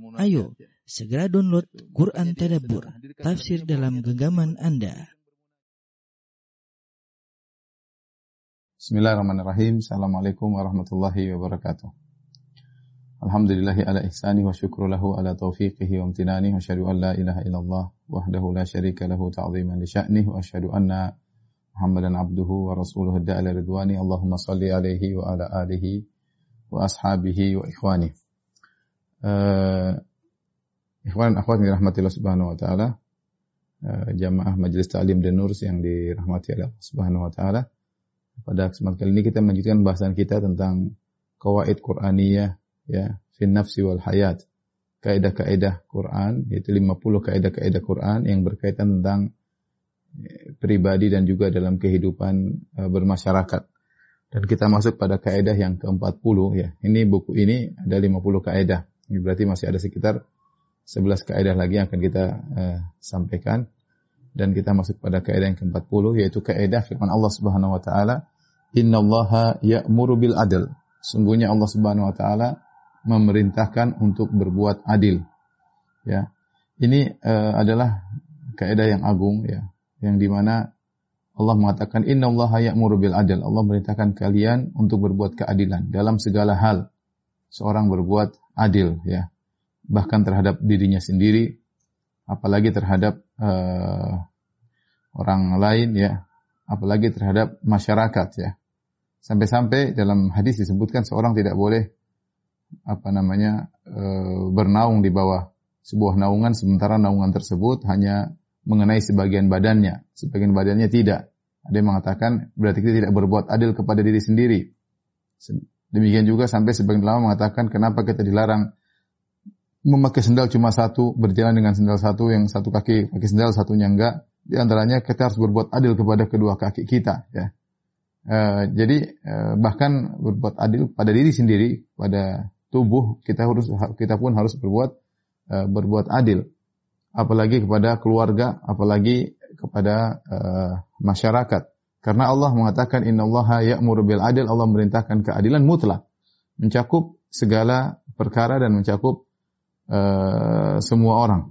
Ayo, segera download Quran Tadabbur, tafsir dalam genggaman Anda. Bismillahirrahmanirrahim. Assalamualaikum warahmatullahi wabarakatuh. Alhamdulillahi ala ihsani wa syukru lahu ala taufiqihi wa amtinani wa syahadu an la ilaha illallah wahdahu la syarika lahu ta'ziman li sya'nih wa syahadu anna Muhammadan abduhu wa rasuluhu da'ala ridwani Allahumma salli alaihi wa ala alihi wa ashabihi wa ikhwani. Uh, Ikhwan akhwat dirahmati Allah Subhanahu wa taala, uh, jamaah Majelis Ta'lim dan Nur yang dirahmati Allah Subhanahu wa taala. Pada kesempatan kali ini kita melanjutkan bahasan kita tentang kawaid Qur'aniyah ya, fin nafsi wal hayat. Kaidah-kaidah Quran, yaitu 50 kaidah-kaidah Quran yang berkaitan tentang pribadi dan juga dalam kehidupan uh, bermasyarakat. Dan kita masuk pada kaidah yang ke-40 ya. Ini buku ini ada 50 kaidah. Ini berarti masih ada sekitar 11 kaidah lagi yang akan kita uh, sampaikan. Dan kita masuk pada kaidah yang ke-40 yaitu kaidah firman Allah Subhanahu wa taala innallaha ya'muru bil adl. Sungguhnya Allah Subhanahu wa taala memerintahkan untuk berbuat adil. Ya. Ini uh, adalah kaidah yang agung ya. Yang di mana Allah mengatakan innallaha ya'muru bil adl. Allah memerintahkan kalian untuk berbuat keadilan dalam segala hal. Seorang berbuat adil ya bahkan terhadap dirinya sendiri, apalagi terhadap uh, orang lain ya, apalagi terhadap masyarakat ya. Sampai-sampai dalam hadis disebutkan seorang tidak boleh apa namanya uh, bernaung di bawah sebuah naungan sementara naungan tersebut hanya mengenai sebagian badannya, sebagian badannya tidak. Ada yang mengatakan berarti kita tidak berbuat adil kepada diri sendiri. Demikian juga sampai sebagian ulama mengatakan kenapa kita dilarang memakai sendal cuma satu, berjalan dengan sendal satu, yang satu kaki pakai sendal, satunya enggak. Di antaranya kita harus berbuat adil kepada kedua kaki kita. Ya. E, jadi e, bahkan berbuat adil pada diri sendiri, pada tubuh kita harus kita pun harus berbuat e, berbuat adil. Apalagi kepada keluarga, apalagi kepada e, masyarakat. Karena Allah mengatakan innallaha ya'muru bil adil, Allah merintahkan keadilan mutlak, mencakup segala perkara dan mencakup uh, semua orang.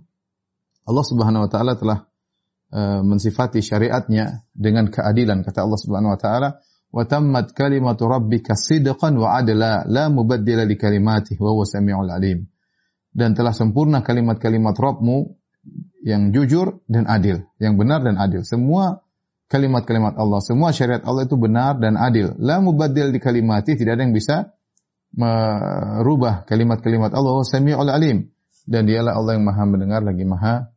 Allah Subhanahu wa taala telah uh, mensifati syariatnya dengan keadilan kata Allah Subhanahu wa taala wa tammat kalimatu rabbika sidqan wa adla la mubaddila li kalimatihi wa huwa samiul alim dan telah sempurna kalimat-kalimat Rabbmu yang jujur dan adil, yang benar dan adil. Semua kalimat-kalimat Allah, semua syariat Allah itu benar dan adil. La mubaddil di kalimati, tidak ada yang bisa merubah kalimat-kalimat Allah Sami'ul Alim dan dialah Allah yang Maha mendengar lagi Maha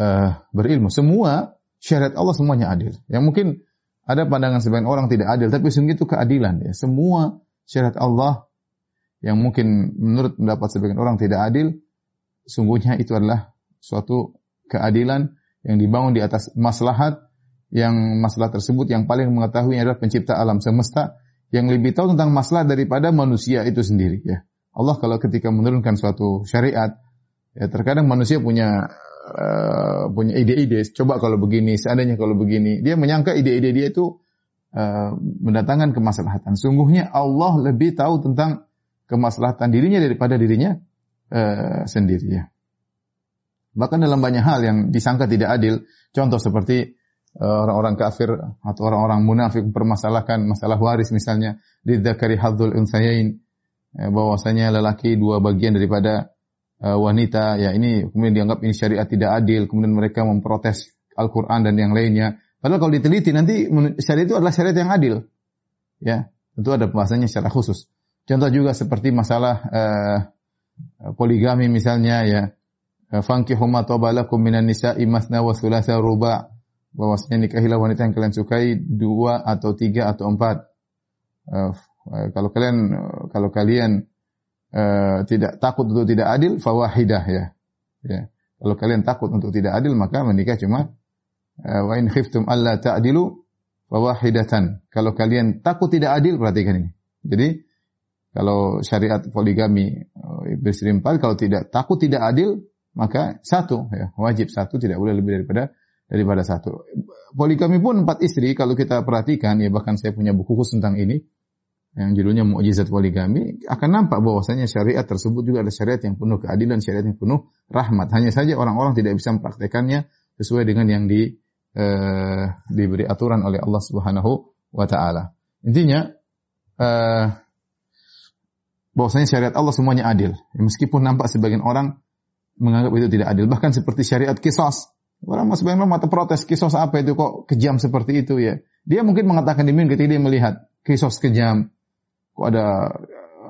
uh, berilmu. Semua syariat Allah semuanya adil. Yang mungkin ada pandangan sebagian orang tidak adil, tapi sungguh itu keadilan ya. Semua syariat Allah yang mungkin menurut pendapat sebagian orang tidak adil, sungguhnya itu adalah suatu keadilan yang dibangun di atas maslahat yang masalah tersebut yang paling mengetahui adalah pencipta alam semesta yang lebih tahu tentang masalah daripada manusia itu sendiri ya. Allah kalau ketika menurunkan suatu syariat ya terkadang manusia punya uh, punya ide-ide. Coba kalau begini seandainya kalau begini. Dia menyangka ide-ide dia itu uh, mendatangkan kemaslahatan. Sungguhnya Allah lebih tahu tentang kemaslahatan dirinya daripada dirinya uh, sendiri ya. Bahkan dalam banyak hal yang disangka tidak adil contoh seperti orang-orang kafir atau orang-orang munafik mempermasalahkan masalah waris misalnya di dzakari hadzul unsayain. Bahwasanya lelaki dua bagian daripada uh, wanita. Ya ini kemudian dianggap ini syariat tidak adil. Kemudian mereka memprotes Al-Qur'an dan yang lainnya. Padahal kalau diteliti nanti syariat itu adalah syariat yang adil. Ya tentu ada pembahasannya secara khusus. Contoh juga seperti masalah uh, poligami misalnya ya. Fankihu ma tabalakum minan nisa'i masna wa thulatha ruba' bahwasanya nikahilah wanita yang kalian sukai dua atau tiga atau empat. Uh, kalau kalian kalau kalian uh, tidak takut untuk tidak adil, fawahidah ya. ya. Kalau kalian takut untuk tidak adil maka menikah cuma wa in khiftum alla ta'dilu fawahidatan. Kalau kalian takut tidak adil perhatikan ini. Jadi kalau syariat poligami empat kalau tidak takut tidak adil maka satu ya wajib satu tidak boleh lebih daripada daripada satu. Poligami pun empat istri kalau kita perhatikan ya bahkan saya punya buku khusus tentang ini. yang judulnya mukjizat poligami akan nampak bahwasanya syariat tersebut juga ada syariat yang penuh keadilan, syariat yang penuh rahmat. Hanya saja orang-orang tidak bisa mempraktekannya sesuai dengan yang di eh, diberi aturan oleh Allah Subhanahu wa taala. Intinya eh, bahwasanya syariat Allah semuanya adil. Meskipun nampak sebagian orang menganggap itu tidak adil, bahkan seperti syariat kisos. Orang sebagian orang mata protes kisos apa itu kok kejam seperti itu ya. Dia mungkin mengatakan demikian ketika dia melihat kisos kejam, kok ada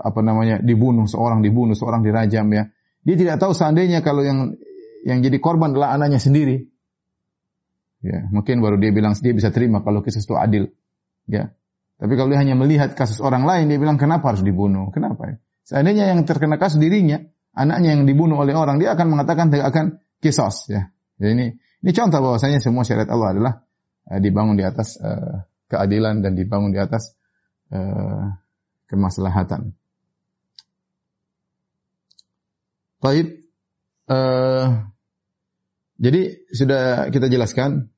apa namanya dibunuh seorang dibunuh seorang dirajam ya. Dia tidak tahu seandainya kalau yang yang jadi korban adalah anaknya sendiri. Ya mungkin baru dia bilang dia bisa terima kalau kisah itu adil ya. Tapi kalau dia hanya melihat kasus orang lain dia bilang kenapa harus dibunuh? Kenapa ya? Seandainya yang terkena kasus dirinya anaknya yang dibunuh oleh orang dia akan mengatakan tidak akan kisos ya jadi ini ini contoh bahwasanya semua syariat Allah adalah uh, dibangun di atas uh, keadilan dan dibangun di atas uh, kemaslahatan. Baik, uh, jadi sudah kita jelaskan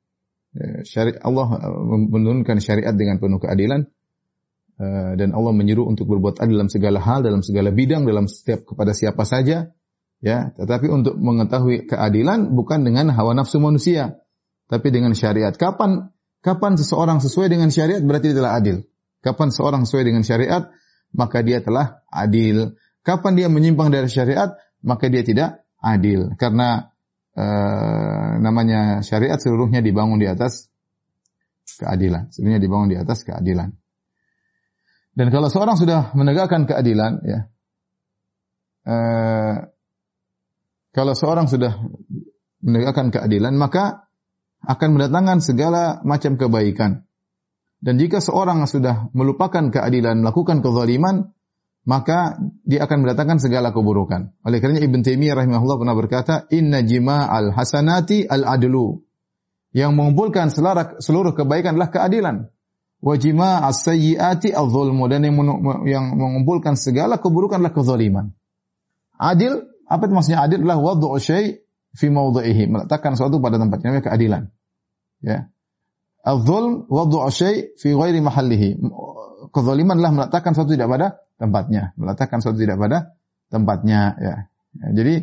syariat Allah menurunkan syariat dengan penuh keadilan dan Allah menyuruh untuk berbuat adil dalam segala hal, dalam segala bidang, dalam setiap kepada siapa saja, ya. Tetapi untuk mengetahui keadilan bukan dengan hawa nafsu manusia, tapi dengan syariat. Kapan kapan seseorang sesuai dengan syariat berarti dia telah adil. Kapan seorang sesuai dengan syariat, maka dia telah adil. Kapan dia menyimpang dari syariat, maka dia tidak adil. Karena uh, namanya syariat seluruhnya dibangun di atas keadilan. Seluruhnya dibangun di atas keadilan. Dan kalau seorang sudah menegakkan keadilan, ya, uh, kalau seorang sudah menegakkan keadilan, maka akan mendatangkan segala macam kebaikan. Dan jika seorang sudah melupakan keadilan, melakukan kezaliman, maka dia akan mendatangkan segala keburukan. Oleh kerana Ibn Taimiyah rahimahullah pernah berkata, Inna al hasanati al-adlu. Yang mengumpulkan seluruh kebaikan adalah keadilan. Wa as sayyiati al-zulmu. Dan yang mengumpulkan segala keburukan adalah kezaliman. Adil, apa itu maksudnya adil? Adalah wadu'u syai' fi mawdu'ihi. Meletakkan sesuatu pada tempatnya. Namanya keadilan. Ya. Al-zulm wad'u syai' fi ghairi mahallihi. Kezaliman adalah meletakkan sesuatu tidak pada tempatnya, meletakkan sesuatu tidak pada tempatnya ya. ya jadi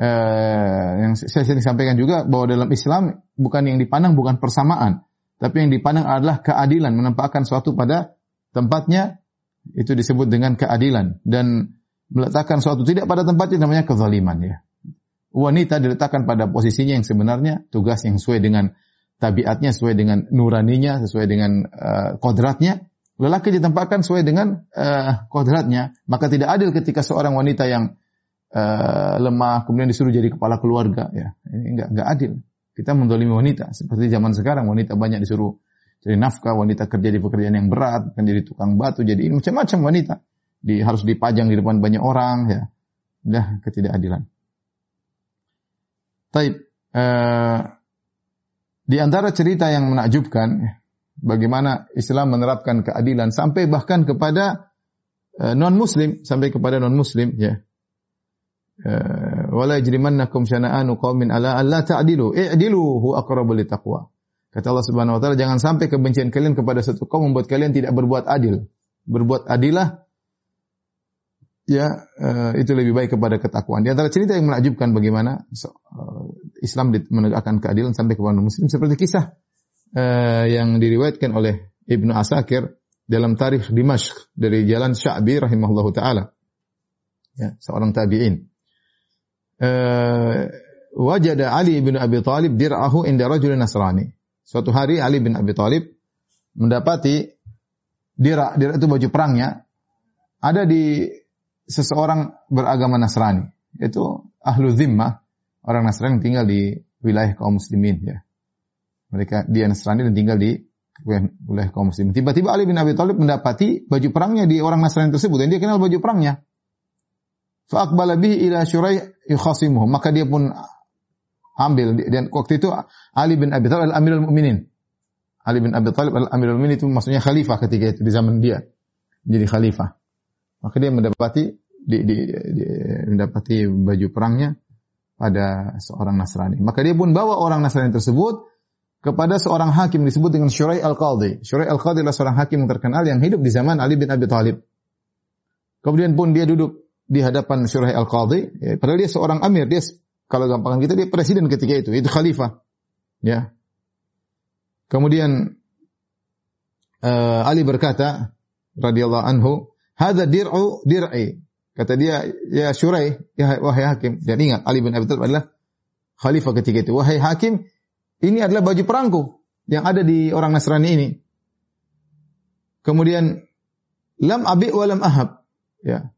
eh, yang saya sering sampaikan juga bahwa dalam Islam bukan yang dipandang bukan persamaan, tapi yang dipandang adalah keadilan, menempatkan sesuatu pada tempatnya itu disebut dengan keadilan dan meletakkan sesuatu tidak pada tempatnya namanya kezaliman ya. Wanita diletakkan pada posisinya yang sebenarnya tugas yang sesuai dengan tabiatnya sesuai dengan nuraninya, sesuai dengan uh, kodratnya. Lelaki ditempatkan sesuai dengan uh, kodratnya. Maka tidak adil ketika seorang wanita yang uh, lemah kemudian disuruh jadi kepala keluarga. Ya, ini enggak enggak adil. Kita mendolimi wanita. Seperti zaman sekarang wanita banyak disuruh jadi nafkah, wanita kerja di pekerjaan yang berat, kan jadi tukang batu, jadi macam-macam wanita. Di, harus dipajang di depan banyak orang, ya. Udah ketidakadilan. Taib. Uh, di antara cerita yang menakjubkan, bagaimana Islam menerapkan keadilan sampai bahkan kepada uh, non Muslim, sampai kepada non Muslim, ya. Uh, Wala yajrimannakum syana'anu qaumin ala alla ta'dilu, i'dilu hu aqrabu taqwa. Kata Allah Subhanahu wa taala, jangan sampai kebencian kalian kepada satu kaum membuat kalian tidak berbuat adil. Berbuat adilah ya uh, itu lebih baik kepada ketakwaan. Di antara cerita yang menakjubkan bagaimana uh, Islam menegakkan keadilan sampai kepada muslim seperti kisah uh, yang diriwayatkan oleh Ibnu Asakir dalam tarikh Dimashq dari jalan Sya'bi rahimahullahu taala. Ya, seorang tabi'in. Uh, wajada Ali bin Abi Talib dir'ahu inda rajulin Nasrani. Suatu hari Ali bin Abi Talib mendapati dira, dira itu baju perangnya ada di seseorang beragama Nasrani, itu ahlu zimmah, orang Nasrani yang tinggal di wilayah kaum muslimin ya. Mereka dia Nasrani dan tinggal di wilayah kaum muslimin. Tiba-tiba Ali bin Abi Thalib mendapati baju perangnya di orang Nasrani tersebut dan dia kenal baju perangnya. Fa'aqbala bihi ila Syurai yukhasimuhu. Maka dia pun ambil dan waktu itu Ali bin Abi Thalib al-Amirul Mukminin. Ali bin Abi Thalib al-Amirul Mukminin itu maksudnya khalifah ketika itu di zaman dia. Jadi khalifah. Maka dia mendapati di, di, di, mendapati baju perangnya pada seorang Nasrani. Maka dia pun bawa orang Nasrani tersebut kepada seorang hakim disebut dengan Syurai Al-Qadhi. Syurai Al-Qadhi adalah seorang hakim yang terkenal yang hidup di zaman Ali bin Abi Thalib. Kemudian pun dia duduk di hadapan Syurai Al-Qadhi, ya, padahal dia seorang amir, dia kalau gampangan kita dia presiden ketika itu, itu khalifah. Ya. Kemudian uh, Ali berkata radhiyallahu anhu, "Hadza dir'u dir'i." Kata dia, "Ya Syurai, ya wahai hakim." Dan ingat Ali bin Abi Thalib adalah khalifah ketika itu. "Wahai hakim, ini adalah baju perangku yang ada di orang Nasrani ini. Kemudian lam abi wa lam ahab. Ya.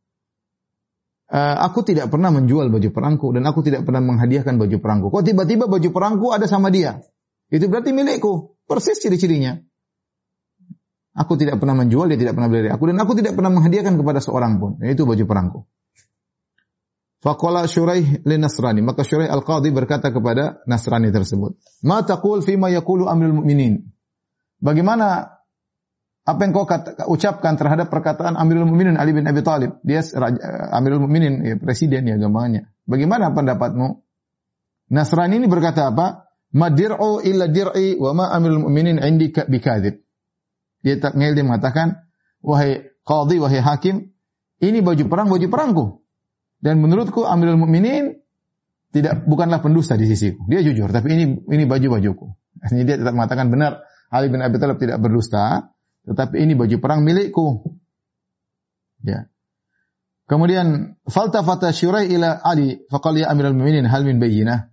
Uh, aku tidak pernah menjual baju perangku dan aku tidak pernah menghadiahkan baju perangku. Kok tiba-tiba baju perangku ada sama dia? Itu berarti milikku. Persis ciri-cirinya. Aku tidak pernah menjual, dia tidak pernah beli aku dan aku tidak pernah menghadiahkan kepada seorang pun. Itu baju perangku. Faqala Syuraih li Nasrani. Maka Syuraih Al-Qadhi berkata kepada Nasrani tersebut. Ma taqul fima yaqulu amrul mu'minin. Bagaimana apa yang kau kata, ucapkan terhadap perkataan Amirul Mukminin Ali bin Abi Thalib? Dia raja, Amirul Mukminin, ya, presiden ya gambarnya. Bagaimana pendapatmu? Nasrani ini berkata apa? Madir'u illa dir'i wa ma Amirul Mukminin indi bikadzib. Dia tak dia mengatakan, wahai qadhi, wahai hakim, ini baju perang, baju perangku. Dan menurutku Amirul Mukminin tidak bukanlah pendusta di sisiku. Dia jujur, tapi ini ini baju-bajuku. Artinya dia tetap mengatakan benar Ali bin Abi Thalib tidak berdusta, tetapi ini baju perang milikku. Ya. Kemudian faltafata Syurai ila Ali faqala ya Amirul Mukminin hal min bayyinah.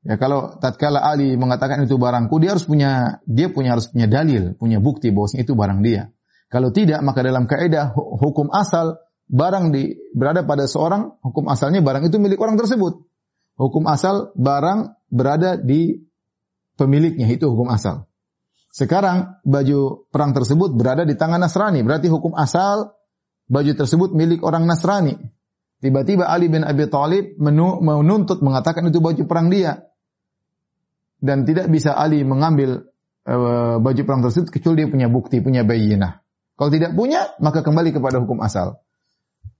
Ya kalau tatkala Ali mengatakan itu barangku, dia harus punya dia punya harus punya dalil, punya bukti bahwa itu barang dia. Kalau tidak, maka dalam kaidah hukum asal barang di berada pada seorang, hukum asalnya barang itu milik orang tersebut. Hukum asal barang berada di pemiliknya, itu hukum asal. Sekarang baju perang tersebut berada di tangan Nasrani, berarti hukum asal baju tersebut milik orang Nasrani. Tiba-tiba Ali bin Abi Thalib menuntut mengatakan itu baju perang dia. Dan tidak bisa Ali mengambil uh, baju perang tersebut kecuali dia punya bukti, punya bayinah. Kalau tidak punya, maka kembali kepada hukum asal.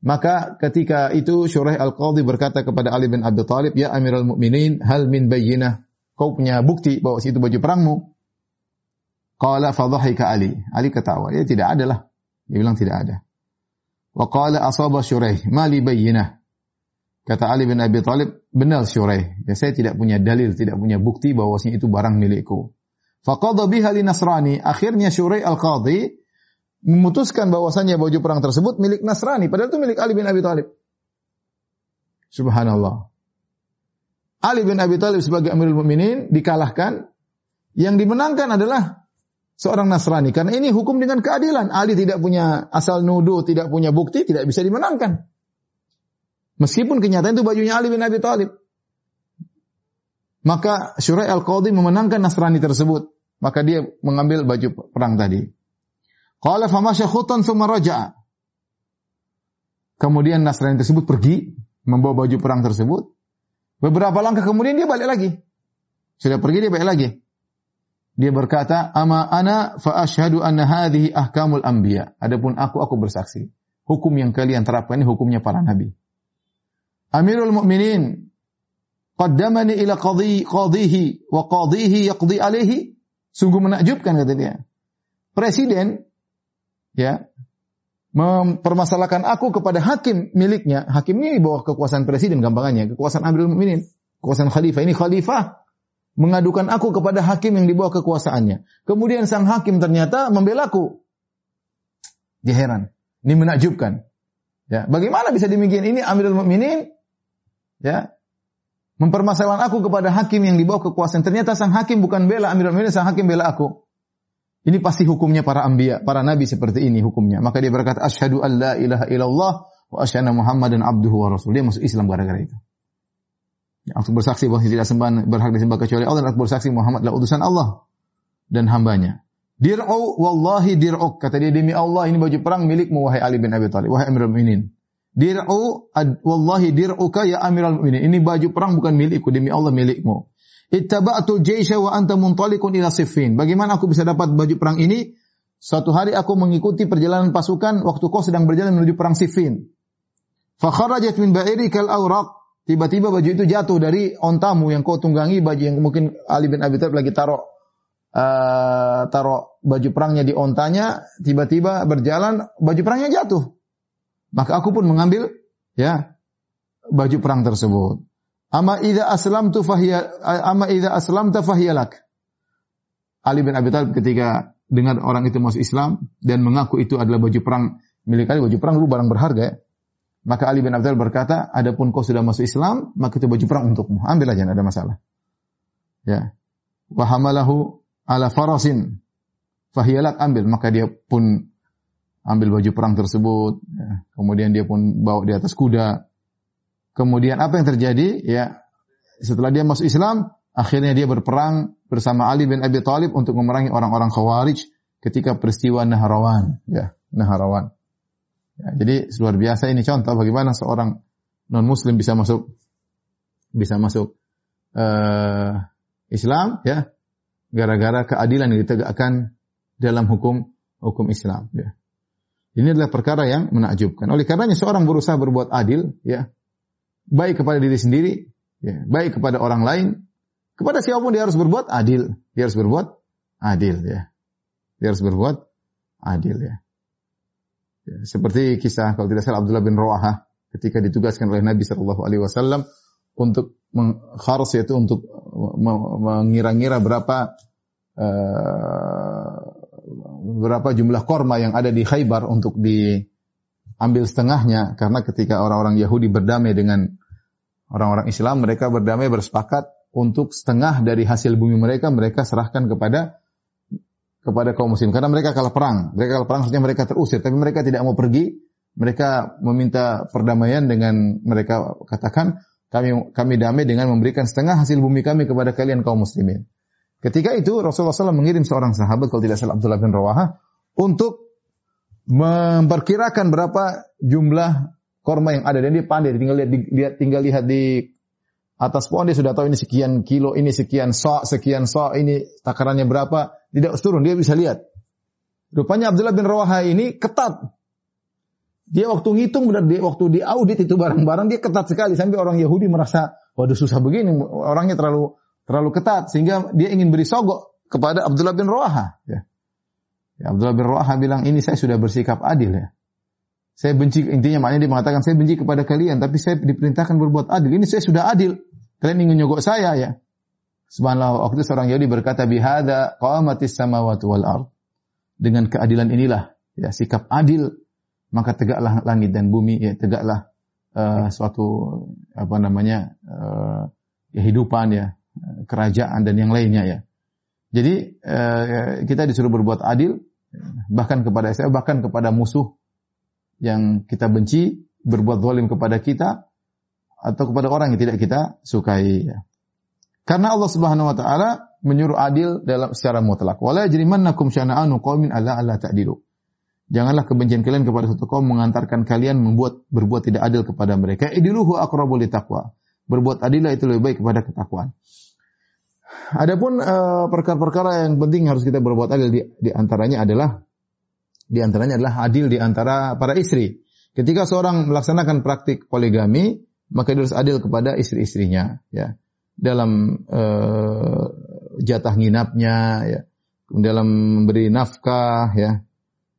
Maka ketika itu Syuraih Al-Qadhi berkata kepada Ali bin Abi Thalib, "Ya Amirul Mukminin, hal min bayyinah?" Kau punya bukti bahwa itu baju perangmu? Qala fadhahika Ali. Ali ketawa. Ya tidak ada lah. Dia bilang tidak ada. Wa qala asaba Syuraih, "Ma li bayyinah?" Kata Ali bin Abi Thalib, "Benar Syuraih. Ya saya tidak punya dalil, tidak punya bukti bahwa itu barang milikku." Faqadha biha li Nasrani. Akhirnya Syuraih Al-Qadhi memutuskan bahwasanya baju perang tersebut milik Nasrani, padahal itu milik Ali bin Abi Thalib. Subhanallah. Ali bin Abi Thalib sebagai Amirul Mukminin dikalahkan, yang dimenangkan adalah seorang Nasrani. Karena ini hukum dengan keadilan. Ali tidak punya asal nuduh, tidak punya bukti, tidak bisa dimenangkan. Meskipun kenyataan itu bajunya Ali bin Abi Thalib. Maka Syurai Al-Qadhi memenangkan Nasrani tersebut. Maka dia mengambil baju perang tadi. Qala famasya khutan. Kemudian Nasrani tersebut pergi membawa baju perang tersebut. Beberapa langkah kemudian dia balik lagi. Sudah pergi dia balik lagi. Dia berkata, "Ama ana fa asyhadu anna hadhihi ahkamul anbiya." Adapun aku aku bersaksi. Hukum yang kalian terapkan ini hukumnya para nabi. Amirul Mukminin qaddamani ila qadhi qadhihi wa qadhihi yaqdi alaihi. Sungguh menakjubkan kata dia. Presiden ya mempermasalahkan aku kepada hakim miliknya. Hakim ini bawah kekuasaan presiden gampangannya, kekuasaan Amirul Mukminin, kekuasaan khalifah. Ini khalifah mengadukan aku kepada hakim yang di bawah kekuasaannya. Kemudian sang hakim ternyata membelaku. Dia heran. Ini menakjubkan. Ya, bagaimana bisa demikian? Ini Amirul Mukminin ya mempermasalahkan aku kepada hakim yang di bawah kekuasaan. Ternyata sang hakim bukan bela Amirul Mukminin, sang hakim bela aku. Ini pasti hukumnya para anbiya, para nabi seperti ini hukumnya. Maka dia berkata, Ashadu an la ilaha illallah wa asyhadu Muhammadan abduhu wa rasul. Dia masuk Islam gara-gara itu. Ya, aku bersaksi bahwa tidak sembahan berhak disembah kecuali Allah dan aku bersaksi Muhammad adalah utusan Allah dan hambanya. Dir'u wallahi dir'uk. Kata dia demi Allah ini baju perang milikmu wahai Ali bin Abi Thalib, wahai Amirul Mukminin. Dir'u wallahi dir'uka ya Amirul Mukminin. Ini baju perang bukan milikku, demi Allah milikmu. Ittaba'tul jaisha wa anta muntalikun ila Siffin. Bagaimana aku bisa dapat baju perang ini? Suatu hari aku mengikuti perjalanan pasukan waktu kau sedang berjalan menuju perang Siffin. Fa kharajat min kal awraq. Tiba-tiba baju itu jatuh dari ontamu yang kau tunggangi, baju yang mungkin Ali bin Abi Thalib lagi taruh uh, taruh baju perangnya di ontanya, tiba-tiba berjalan baju perangnya jatuh. Maka aku pun mengambil ya baju perang tersebut. Ama idza aslamtu fahiya ama idza aslamta fahiyalak. Ali bin Abi Thalib ketika dengar orang itu masuk Islam dan mengaku itu adalah baju perang milik Ali, baju perang dulu barang berharga ya. Maka Ali bin Abi Thalib berkata, "Adapun kau sudah masuk Islam, maka itu baju perang untukmu. Ambil aja, tidak ada masalah." Ya. Wa hamalahu ala farasin. Fahiyalak ambil, maka dia pun ambil baju perang tersebut, ya. kemudian dia pun bawa di atas kuda, Kemudian apa yang terjadi? Ya, setelah dia masuk Islam, akhirnya dia berperang bersama Ali bin Abi Thalib untuk memerangi orang-orang Khawarij ketika peristiwa Nahrawan, ya, Nahrawan. Ya, jadi luar biasa ini contoh bagaimana seorang non muslim bisa masuk bisa masuk uh, Islam ya gara-gara keadilan yang ditegakkan dalam hukum hukum Islam ya. Ini adalah perkara yang menakjubkan. Oleh karenanya seorang berusaha berbuat adil ya baik kepada diri sendiri, ya, baik kepada orang lain, kepada siapa pun dia harus berbuat adil. Dia harus berbuat adil ya. Dia harus berbuat adil ya. ya seperti kisah kalau tidak salah Abdullah bin Rawahah ketika ditugaskan oleh Nabi Shallallahu Alaihi Wasallam untuk mengkharas yaitu untuk mengira-ngira berapa uh, berapa jumlah korma yang ada di Khaybar untuk diambil setengahnya karena ketika orang-orang Yahudi berdamai dengan orang-orang Islam mereka berdamai bersepakat untuk setengah dari hasil bumi mereka mereka serahkan kepada kepada kaum muslim karena mereka kalah perang. Mereka kalah perang artinya mereka terusir tapi mereka tidak mau pergi. Mereka meminta perdamaian dengan mereka katakan kami kami damai dengan memberikan setengah hasil bumi kami kepada kalian kaum muslimin. Ketika itu Rasulullah SAW mengirim seorang sahabat kalau tidak salah Abdullah bin Rawaha untuk memperkirakan berapa jumlah korma yang ada dan dia pandai tinggal lihat dia tinggal lihat di atas pohon dia sudah tahu ini sekian kilo, ini sekian so, sekian so, ini takarannya berapa, tidak turun dia bisa lihat. Rupanya Abdullah bin Rawaha ini ketat. Dia waktu ngitung benar dia waktu diaudit itu barang-barang dia ketat sekali sampai orang Yahudi merasa waduh susah begini orangnya terlalu terlalu ketat sehingga dia ingin beri sogok kepada Abdullah bin Rawaha. Ya. Ya, Abdullah bin Rawaha bilang ini saya sudah bersikap adil ya. Saya benci intinya maknanya dia mengatakan saya benci kepada kalian tapi saya diperintahkan berbuat adil. Ini saya sudah adil. Kalian ingin nyogok saya ya. Subhanallah waktu seorang Yahudi berkata bihada qamatis samawati wal ard. Dengan keadilan inilah ya sikap adil maka tegaklah langit dan bumi ya tegaklah uh, suatu apa namanya uh, kehidupan ya kerajaan dan yang lainnya ya. Jadi uh, kita disuruh berbuat adil bahkan kepada saya bahkan kepada musuh yang kita benci berbuat zalim kepada kita atau kepada orang yang tidak kita sukai. Karena Allah Subhanahu wa taala menyuruh adil dalam secara mutlak. Wala yajrimannakum syana'anu qaumin alla alla ta'dilu. Janganlah kebencian kalian kepada satu kaum mengantarkan kalian membuat berbuat tidak adil kepada mereka. Idiluhu aqrabu taqwa. Berbuat adillah itu lebih baik kepada ketakwaan. Adapun uh, perkara-perkara yang penting harus kita berbuat adil di, di antaranya adalah di antaranya adalah adil di antara para istri. Ketika seorang melaksanakan praktik poligami, maka dia harus adil kepada istri-istrinya, ya. Dalam uh, jatah nginapnya, ya. Dalam memberi nafkah, ya.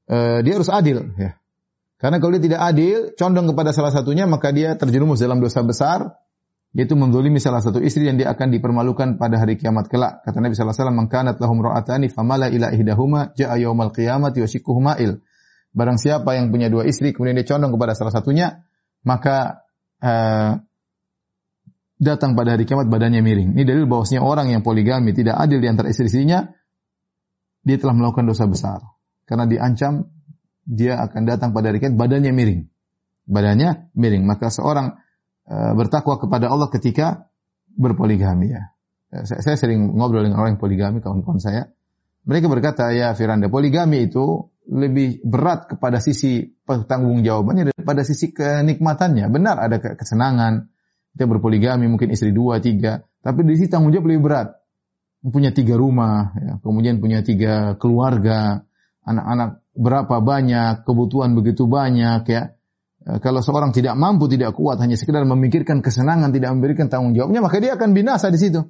Uh, dia harus adil, ya. Karena kalau dia tidak adil, condong kepada salah satunya, maka dia terjerumus dalam dosa besar, yaitu mendolimi salah satu istri yang dia akan dipermalukan pada hari kiamat kelak. Kata Nabi sallallahu alaihi wasallam, "Mangkanat lahum ra'atani famala ila ihdahuma ja'a yaumal qiyamati wa shikkuhuma il." Barang siapa yang punya dua istri kemudian dia condong kepada salah satunya, maka uh, datang pada hari kiamat badannya miring. Ini dalil bahwasanya orang yang poligami tidak adil di antara istri-istrinya, dia telah melakukan dosa besar. Karena diancam dia akan datang pada hari kiamat badannya miring. Badannya miring. Maka seorang Eh, bertakwa kepada Allah ketika berpoligami ya. Eh, saya, saya sering ngobrol dengan orang yang poligami, kawan-kawan saya. Mereka berkata, ya Firanda, poligami itu lebih berat kepada sisi tanggung jawabannya daripada sisi kenikmatannya. Benar ada kesenangan, kita berpoligami mungkin istri dua, tiga, tapi di sisi tanggung jawab lebih berat. Punya tiga rumah, ya, kemudian punya tiga keluarga, anak-anak berapa banyak, kebutuhan begitu banyak ya. Eh, kalau seorang tidak mampu, tidak kuat, hanya sekedar memikirkan kesenangan, tidak memberikan tanggung jawabnya, maka dia akan binasa di situ.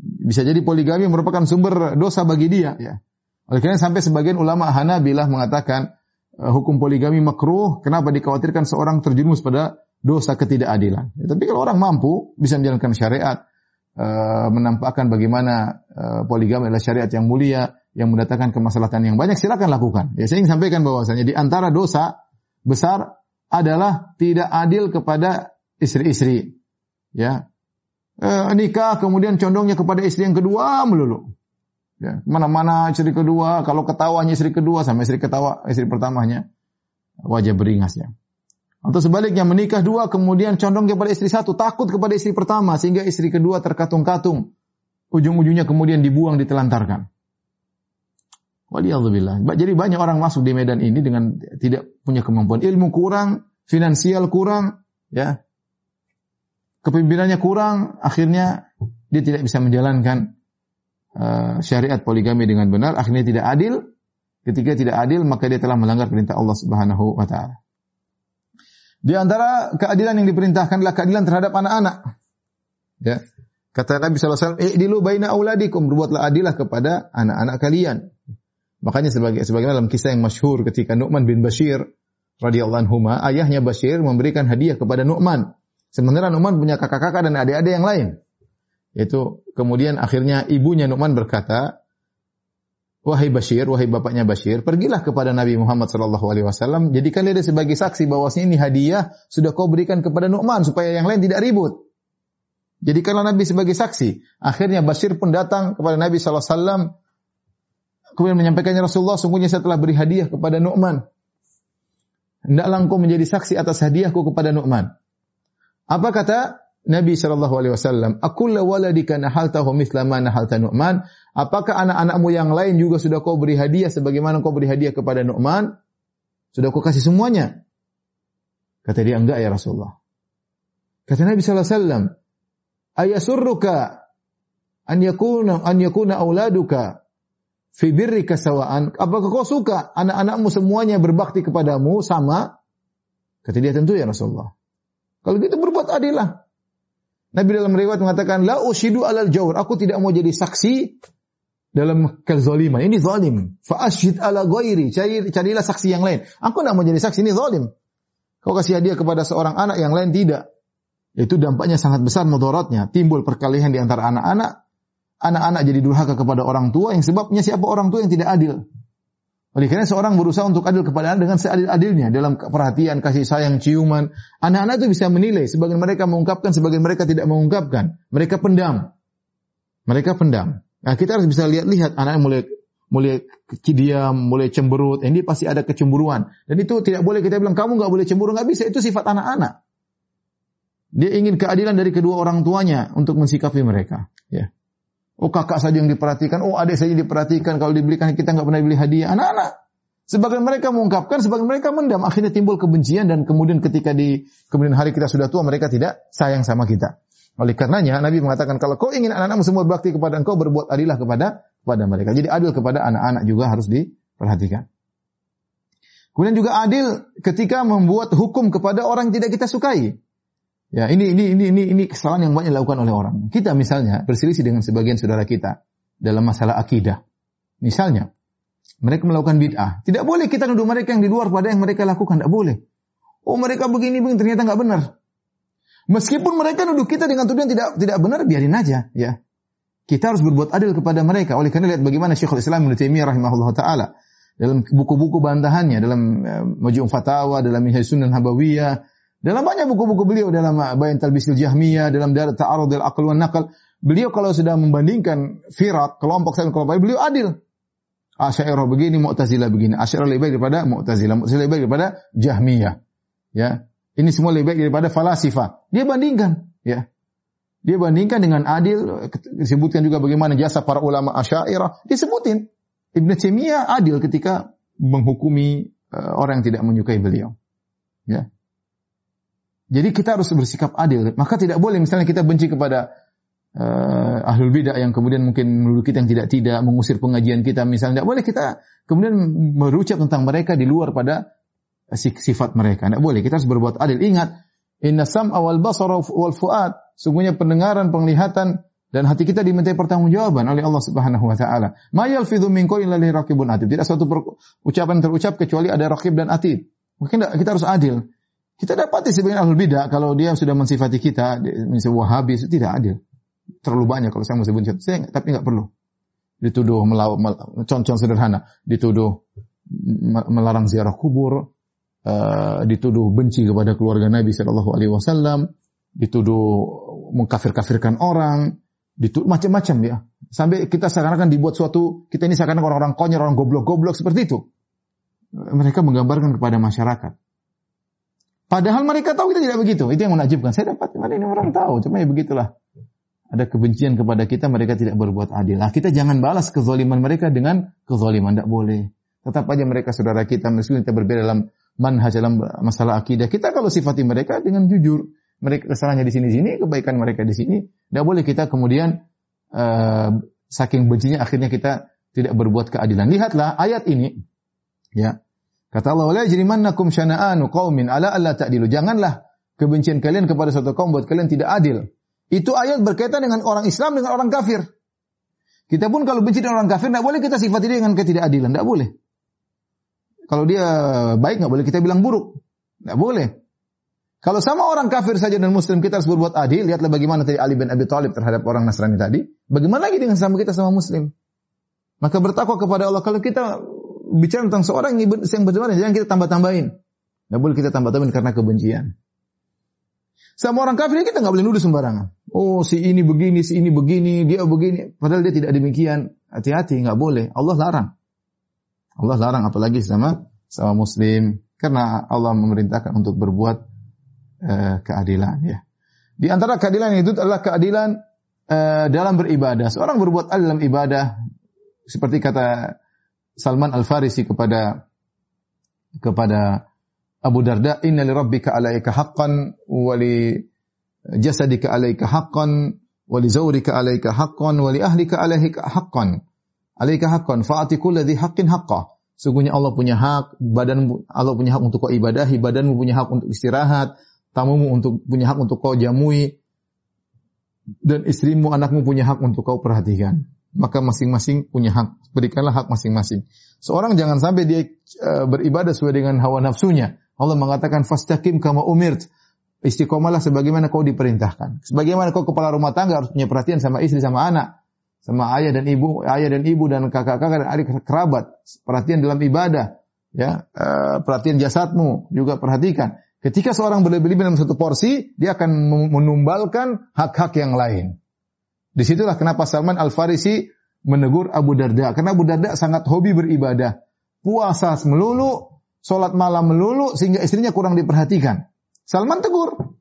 Bisa jadi poligami merupakan sumber dosa bagi dia. Ya. Oleh karena sampai sebagian ulama Hanabilah mengatakan uh, hukum poligami makruh. Kenapa dikhawatirkan seorang terjerumus pada dosa ketidakadilan? Ya, tapi kalau orang mampu bisa menjalankan syariat, uh, menampakkan bagaimana poligami adalah syariat yang mulia, yang mendatangkan kemaslahatan yang banyak, silakan lakukan. Ya, saya ingin sampaikan bahwasanya di antara dosa besar adalah tidak adil kepada istri-istri. Ya, eh, nikah kemudian condongnya kepada istri yang kedua melulu. Ya, mana-mana istri kedua, kalau ketawanya istri kedua sama istri ketawa istri pertamanya wajah beringas ya. Atau sebaliknya menikah dua kemudian condong kepada istri satu, takut kepada istri pertama sehingga istri kedua terkatung-katung. Ujung-ujungnya kemudian dibuang, ditelantarkan. Waliyahzubillah. Jadi banyak orang masuk di medan ini dengan tidak punya kemampuan. Ilmu kurang, finansial kurang, ya kepemimpinannya kurang, akhirnya dia tidak bisa menjalankan uh, syariat poligami dengan benar, akhirnya tidak adil. Ketika tidak adil, maka dia telah melanggar perintah Allah Subhanahu wa taala. Di antara keadilan yang diperintahkan adalah keadilan terhadap anak-anak. Ya. Kata Nabi SAW, "I'dilu baina auladikum." Berbuatlah adilah kepada anak-anak kalian. Makanya sebagai sebagaimana dalam kisah yang masyhur ketika Nu'man bin Bashir radhiyallahu anhu, ayahnya Bashir memberikan hadiah kepada Nu'man. Sementara Nu'man punya kakak-kakak dan adik-adik yang lain. Itu kemudian akhirnya ibunya Nu'man berkata, Wahai Bashir, wahai bapaknya Bashir, pergilah kepada Nabi Muhammad sallallahu alaihi wasallam, jadikan dia sebagai saksi bahwa ini hadiah sudah kau berikan kepada Nu'man supaya yang lain tidak ribut. Jadikanlah Nabi sebagai saksi. Akhirnya Bashir pun datang kepada Nabi sallallahu alaihi wasallam kemudian menyampaikannya Rasulullah, sungguhnya saya telah beri hadiah kepada Nu'man. Hendaklah engkau menjadi saksi atas hadiahku kepada Nu'man. Apa kata Nabi Shallallahu Alaihi Wasallam? Akulla waladika nahaltahu mithla ma nahalta Nu'man. Apakah anak-anakmu yang lain juga sudah kau beri hadiah sebagaimana kau beri hadiah kepada Nu'man? Sudah kau kasih semuanya? Kata dia enggak ya Rasulullah. Kata Nabi Sallallahu Alaihi Wasallam, ayasurruka an yakuna an yakuna auladuka fi birrika sawaan. Apakah kau suka anak-anakmu semuanya berbakti kepadamu sama? Kata dia tentu ya Rasulullah. Kalau gitu berbuat adillah. Nabi dalam riwayat mengatakan, La ushidu alal jawr. Aku tidak mau jadi saksi dalam kezaliman. Ini zalim. Fa'ashid ala ghairi. Cari, carilah saksi yang lain. Aku tidak mau jadi saksi. Ini zalim. Kau kasih hadiah kepada seorang anak yang lain tidak. Itu dampaknya sangat besar mudaratnya. Timbul perkalihan di antara anak-anak. Anak-anak jadi durhaka kepada orang tua yang sebabnya siapa orang tua yang tidak adil. Oleh karena seorang berusaha untuk adil kepada anak dengan seadil-adilnya dalam perhatian, kasih sayang, ciuman. Anak-anak itu bisa menilai. Sebagian mereka mengungkapkan, sebagian mereka tidak mengungkapkan. Mereka pendam. Mereka pendam. Nah kita harus bisa lihat-lihat anak mulai mulai diam, mulai cemberut. Ini pasti ada kecemburuan. Dan itu tidak boleh kita bilang kamu nggak boleh cemburu, nggak bisa. Itu sifat anak-anak. Dia ingin keadilan dari kedua orang tuanya untuk mensikapi mereka. Ya. Oh kakak saja yang diperhatikan, oh adik saja diperhatikan. Kalau dibelikan kita nggak pernah beli hadiah. Anak-anak. Sebagian mereka mengungkapkan, sebagian mereka mendam. Akhirnya timbul kebencian dan kemudian ketika di kemudian hari kita sudah tua, mereka tidak sayang sama kita. Oleh karenanya Nabi mengatakan kalau kau ingin anak-anakmu semua berbakti kepada engkau, berbuat adillah kepada kepada mereka. Jadi adil kepada anak-anak juga harus diperhatikan. Kemudian juga adil ketika membuat hukum kepada orang yang tidak kita sukai. Ya, ini ini ini ini ini kesalahan yang banyak dilakukan oleh orang. Kita misalnya berselisih dengan sebagian saudara kita dalam masalah akidah. Misalnya, mereka melakukan bid'ah. Tidak boleh kita nuduh mereka yang di luar pada yang mereka lakukan. Tidak boleh. Oh mereka begini begini ternyata nggak benar. Meskipun mereka nuduh kita dengan tuduhan tidak tidak benar, biarin aja. Ya, kita harus berbuat adil kepada mereka. Oleh karena lihat bagaimana Syekhul Islam Ibnu Taimiyah rahimahullah taala dalam buku-buku bantahannya dalam uh, Majmu' Fatawa, dalam Minhaj Sunan Habawiyah, dalam banyak buku-buku beliau dalam Bayan Talbisil Jahmiyah, dalam Ta'arudil Aql wan Naql, beliau kalau sudah membandingkan firat, kelompok saya kelompok beliau adil. Asy'ariyah begini, Mu'tazilah begini. Asy'ariyah lebih baik daripada Mu'tazilah, Mu'tazilah lebih baik daripada Jahmiyah. Ya. Ini semua lebih baik daripada falasifah. Dia bandingkan, ya. Dia bandingkan dengan adil, disebutkan juga bagaimana jasa para ulama Asy'ariyah, disebutin. Ibnu Taimiyah adil ketika menghukumi uh, orang yang tidak menyukai beliau. Ya. Jadi kita harus bersikap adil. Maka tidak boleh misalnya kita benci kepada uh, ahlul bidah yang kemudian mungkin menuduh kita yang tidak-tidak, mengusir pengajian kita misalnya. Tidak boleh kita kemudian merucap tentang mereka di luar pada sifat mereka. Tidak boleh. Kita harus berbuat adil. Ingat, inna sam awal basara wal fuad. Sungguhnya pendengaran, penglihatan dan hati kita dimintai pertanggungjawaban oleh Allah Subhanahu wa taala. Ma yalfidhu min qawlin illa raqibun atid. Tidak satu ucapan terucap kecuali ada raqib dan atid. Mungkin kita harus adil. Kita dapati sebagian ahlul bidah kalau dia sudah mensifati kita misalnya Wahabi itu tidak adil. Terlalu banyak kalau saya mau sebut saya tapi nggak perlu. Dituduh melawan contoh sederhana, dituduh melarang ziarah kubur, uh, dituduh benci kepada keluarga Nabi Shallallahu Alaihi Wasallam, dituduh mengkafir-kafirkan orang, dituduh macam-macam ya. Sampai kita seakan-akan dibuat suatu, kita ini seakan-akan orang-orang konyol, orang goblok-goblok seperti itu. Mereka menggambarkan kepada masyarakat. Padahal mereka tahu kita tidak begitu. Itu yang menakjubkan. Saya dapat mana ini orang tahu, cuma ya begitulah. Ada kebencian kepada kita, mereka tidak berbuat adil. Nah, kita jangan balas kezaliman mereka dengan kezaliman. Tidak boleh. Tetap aja mereka saudara kita, meskipun kita berbeda dalam manhaj dalam masalah akidah. Kita kalau sifati mereka dengan jujur, mereka kesalahannya di sini-sini, kebaikan mereka di sini. Tidak boleh kita kemudian uh, saking bencinya akhirnya kita tidak berbuat keadilan. Lihatlah ayat ini. Ya. Kata Allah, "La yajrimannakum syana'anu qaumin ala alla ta'dilu." Janganlah kebencian kalian kepada suatu kaum buat kalian tidak adil. Itu ayat berkaitan dengan orang Islam dengan orang kafir. Kita pun kalau benci dengan orang kafir, tidak boleh kita sifati dia dengan ketidakadilan. Tidak boleh. Kalau dia baik nggak boleh kita bilang buruk. Nggak boleh. Kalau sama orang kafir saja dan muslim kita harus berbuat adil, lihatlah bagaimana tadi Ali bin Abi Thalib terhadap orang Nasrani tadi. Bagaimana lagi dengan sama kita sama muslim? Maka bertakwa kepada Allah. Kalau kita bicara tentang seorang yang bagaimana, jangan kita tambah-tambahin. Nggak boleh kita tambah-tambahin karena kebencian. Sama orang kafir kita nggak boleh nuduh sembarangan. Oh si ini begini, si ini begini, dia begini. Padahal dia tidak demikian. Hati-hati, nggak boleh. Allah larang. Allah larang apalagi sama sama muslim karena Allah memerintahkan untuk berbuat uh, keadilan ya. Di antara keadilan itu adalah keadilan uh, dalam beribadah. Seorang berbuat adil dalam ibadah seperti kata Salman Al-Farisi kepada kepada Abu Darda, "Inna li rabbika 'alaika haqqan wa li jasadika 'alaika haqqan wa li zawrika 'alaika haqqan wa li ahlika 'alaika haqqan." alaika haqqan fa'ati kulli haqqin haqqah. Sungguhnya Allah punya hak, badan Allah punya hak untuk kau ibadahi, badanmu punya hak untuk istirahat, tamumu untuk punya hak untuk kau jamui, dan istrimu, anakmu punya hak untuk kau perhatikan. Maka masing-masing punya hak. Berikanlah hak masing-masing. Seorang jangan sampai dia uh, beribadah sesuai dengan hawa nafsunya. Allah mengatakan fastaqim kama umirt. Istiqomalah sebagaimana kau diperintahkan. Sebagaimana kau kepala rumah tangga harus punya perhatian sama istri sama anak sama ayah dan ibu, ayah dan ibu dan kakak-kakak dan adik kerabat, perhatian dalam ibadah, ya, uh, perhatian jasadmu juga perhatikan. Ketika seorang berlebih-lebih dalam satu porsi, dia akan menumbalkan hak-hak yang lain. Di situlah kenapa Salman Al Farisi menegur Abu Darda, karena Abu Darda sangat hobi beribadah, puasa melulu, sholat malam melulu, sehingga istrinya kurang diperhatikan. Salman tegur,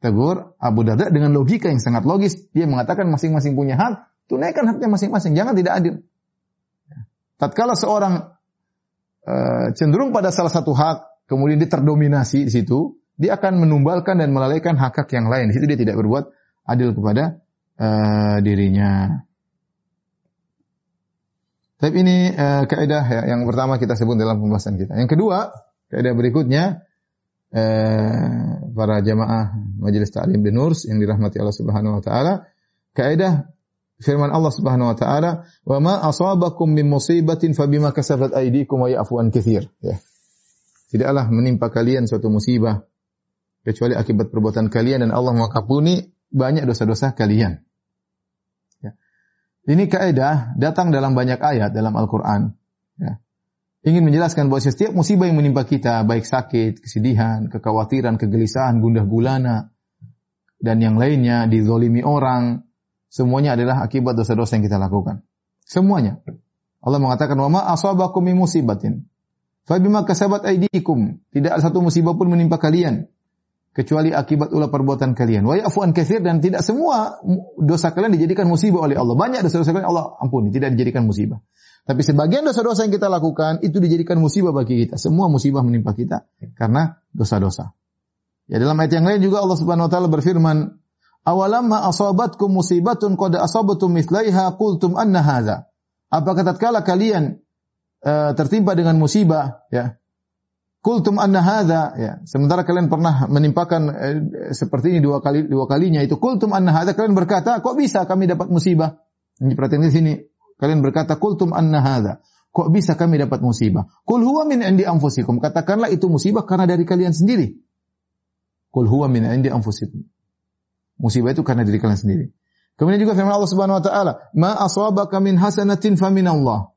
tegur Abu Darda dengan logika yang sangat logis. Dia mengatakan masing-masing punya hak, tunaikan haknya masing-masing, jangan tidak adil. Tatkala seorang uh, cenderung pada salah satu hak, kemudian dia terdominasi di situ, dia akan menumbalkan dan melalaikan hak-hak yang lain. Di situ dia tidak berbuat adil kepada uh, dirinya. Tapi ini uh, kaidah ya, yang pertama kita sebut dalam pembahasan kita. Yang kedua, kaidah berikutnya eh, para jamaah Majelis Ta'lim di Nurs yang dirahmati Allah Subhanahu wa taala, kaidah firman Allah Subhanahu wa taala, "Wa ma asabakum min musibatin fabima kasabat aydikum wa ya'fu an katsir." Ya. Tidaklah menimpa kalian suatu musibah kecuali akibat perbuatan kalian dan Allah mengampuni banyak dosa-dosa kalian. Ya. Ini kaidah datang dalam banyak ayat dalam Al-Qur'an. Ya ingin menjelaskan bahwa setiap musibah yang menimpa kita, baik sakit, kesedihan, kekhawatiran, kegelisahan, gundah gulana, dan yang lainnya, dizolimi orang, semuanya adalah akibat dosa-dosa yang kita lakukan. Semuanya. Allah mengatakan, "Wa ma asabakum musibatin fabima kasabat aydikum." Tidak ada satu musibah pun menimpa kalian kecuali akibat ulah perbuatan kalian. Wa ya'fu an dan tidak semua dosa kalian dijadikan musibah oleh Allah. Banyak dosa-dosa kalian Allah ampuni, tidak dijadikan musibah. Tapi sebagian dosa-dosa yang kita lakukan itu dijadikan musibah bagi kita. Semua musibah menimpa kita karena dosa-dosa. Ya dalam ayat yang lain juga Allah Subhanahu wa taala berfirman, "Awalamma asabatkum musibatun qad asabatum mithlaiha qultum anna hadza." Apakah tatkala kalian uh, tertimpa dengan musibah ya? Kultum anna hadza ya. Sementara kalian pernah menimpakan eh, seperti ini dua kali dua kalinya itu. Kultum anna hadza kalian berkata kok bisa kami dapat musibah? Ini perhatian di sini. Kalian berkata kultum anna hadza kok bisa kami dapat musibah? Kul huwa min indi anfusikum. Katakanlah itu musibah karena dari kalian sendiri. Kul huwa min indi anfusikum. Musibah itu karena dari kalian sendiri. Kemudian juga firman Allah Subhanahu wa taala ma asabaka min hasanatin fa min Allah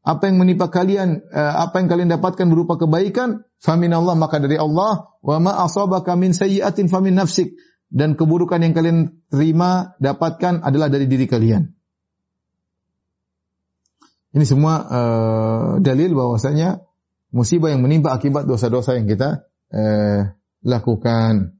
apa yang menimpa kalian, eh, apa yang kalian dapatkan berupa kebaikan, famin Allah maka dari Allah, wa ma asabaka min sayyi'atin famin nafsik dan keburukan yang kalian terima dapatkan adalah dari diri kalian. Ini semua uh, dalil bahwasanya musibah yang menimpa akibat dosa-dosa yang kita uh, lakukan.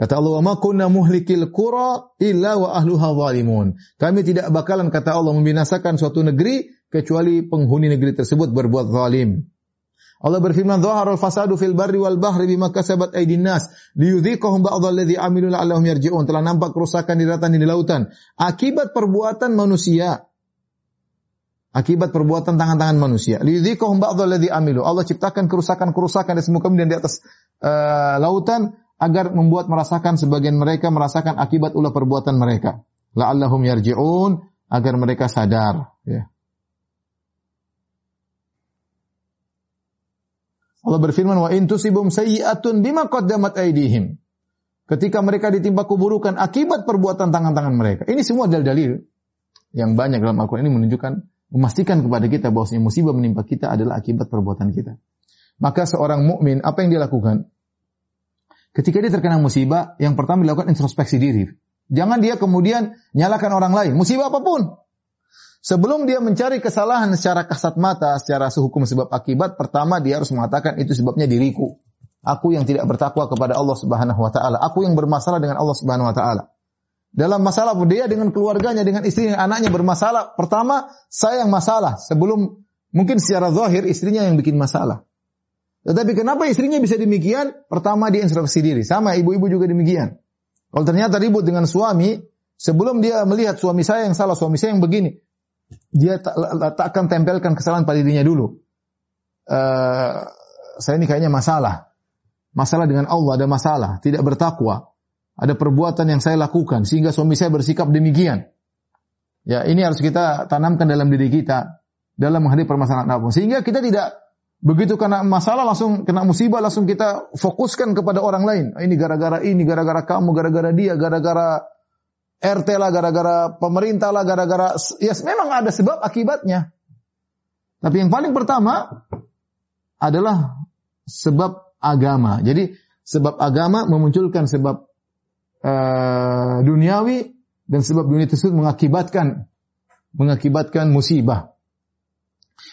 Kata Allah, "Wa ma kunna muhlikil qura illa wa ahluha zalimun." Kami tidak bakalan kata Allah membinasakan suatu negeri kecuali penghuni negeri tersebut berbuat zalim. Allah berfirman, "Dhaharal fasadu fil barri wal bahri bima kasabat aydin nas, liyudhiqahum ba'dha alladhi amilu la'allahum yarji'un." Telah nampak kerusakan di daratan dan di lautan akibat perbuatan manusia. Akibat perbuatan tangan-tangan manusia. Liyudhiqahum ba'dha alladhi amilu. Allah ciptakan kerusakan-kerusakan di semua dan di atas uh, lautan agar membuat merasakan sebagian mereka merasakan akibat ulah perbuatan mereka. La'allahum yarji'un agar mereka sadar, ya. Allah berfirman wa in tusibum sayyi'atun bima qaddamat aydihim. Ketika mereka ditimpa keburukan akibat perbuatan tangan-tangan mereka. Ini semua dalil-dalil yang banyak dalam Al-Qur'an ini menunjukkan memastikan kepada kita bahwasanya musibah menimpa kita adalah akibat perbuatan kita. Maka seorang mukmin apa yang dia lakukan? Ketika dia terkena musibah, yang pertama dilakukan introspeksi diri. Jangan dia kemudian nyalakan orang lain. Musibah apa pun, Sebelum dia mencari kesalahan secara kasat mata, secara sehukum sebab akibat, pertama dia harus mengatakan itu sebabnya diriku. Aku yang tidak bertakwa kepada Allah Subhanahu wa taala. Aku yang bermasalah dengan Allah Subhanahu wa taala. Dalam masalah dia dengan keluarganya, dengan istrinya, anaknya bermasalah. Pertama, saya yang masalah. Sebelum mungkin secara zahir istrinya yang bikin masalah. Tetapi kenapa istrinya bisa demikian? Pertama dia introspeksi diri. Sama ibu-ibu juga demikian. Kalau ternyata ribut dengan suami, sebelum dia melihat suami saya yang salah, suami saya yang begini, dia tak, akan tempelkan kesalahan pada dirinya dulu. Uh, saya ini kayaknya masalah. Masalah dengan Allah ada masalah, tidak bertakwa. Ada perbuatan yang saya lakukan sehingga suami saya bersikap demikian. Ya, ini harus kita tanamkan dalam diri kita dalam menghadapi permasalahan apa pun. Sehingga kita tidak begitu kena masalah langsung kena musibah langsung kita fokuskan kepada orang lain. Ini gara-gara ini, gara-gara kamu, gara-gara dia, gara-gara RT lah, gara-gara pemerintah lah, gara-gara ya memang ada sebab akibatnya. Tapi yang paling pertama adalah sebab agama. Jadi sebab agama memunculkan sebab uh, duniawi dan sebab dunia tersebut mengakibatkan mengakibatkan musibah.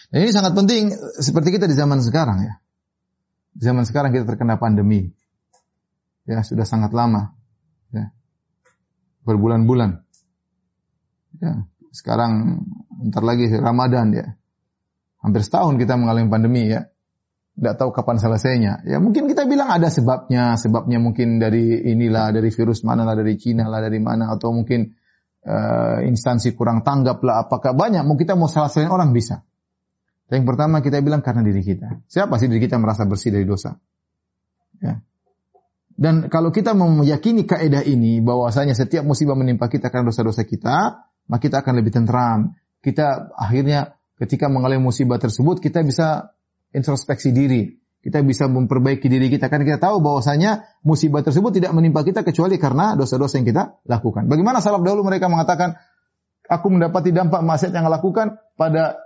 Dan ini sangat penting seperti kita di zaman sekarang ya. Di zaman sekarang kita terkena pandemi. Ya, sudah sangat lama. Ya berbulan-bulan. Ya, sekarang ntar lagi Ramadan ya. Hampir setahun kita mengalami pandemi ya. Tidak tahu kapan selesainya. Ya mungkin kita bilang ada sebabnya. Sebabnya mungkin dari inilah, dari virus mana lah, dari Cina lah, dari mana. Atau mungkin uh, instansi kurang tanggap lah. Apakah banyak? Mau kita mau selain orang bisa. Yang pertama kita bilang karena diri kita. Siapa sih diri kita merasa bersih dari dosa? Ya. Dan kalau kita meyakini kaidah ini bahwasanya setiap musibah menimpa kita karena dosa-dosa kita, maka kita akan lebih tentram. Kita akhirnya ketika mengalami musibah tersebut kita bisa introspeksi diri. Kita bisa memperbaiki diri kita karena kita tahu bahwasanya musibah tersebut tidak menimpa kita kecuali karena dosa-dosa yang kita lakukan. Bagaimana salaf dahulu mereka mengatakan aku mendapati dampak maksiat yang lakukan pada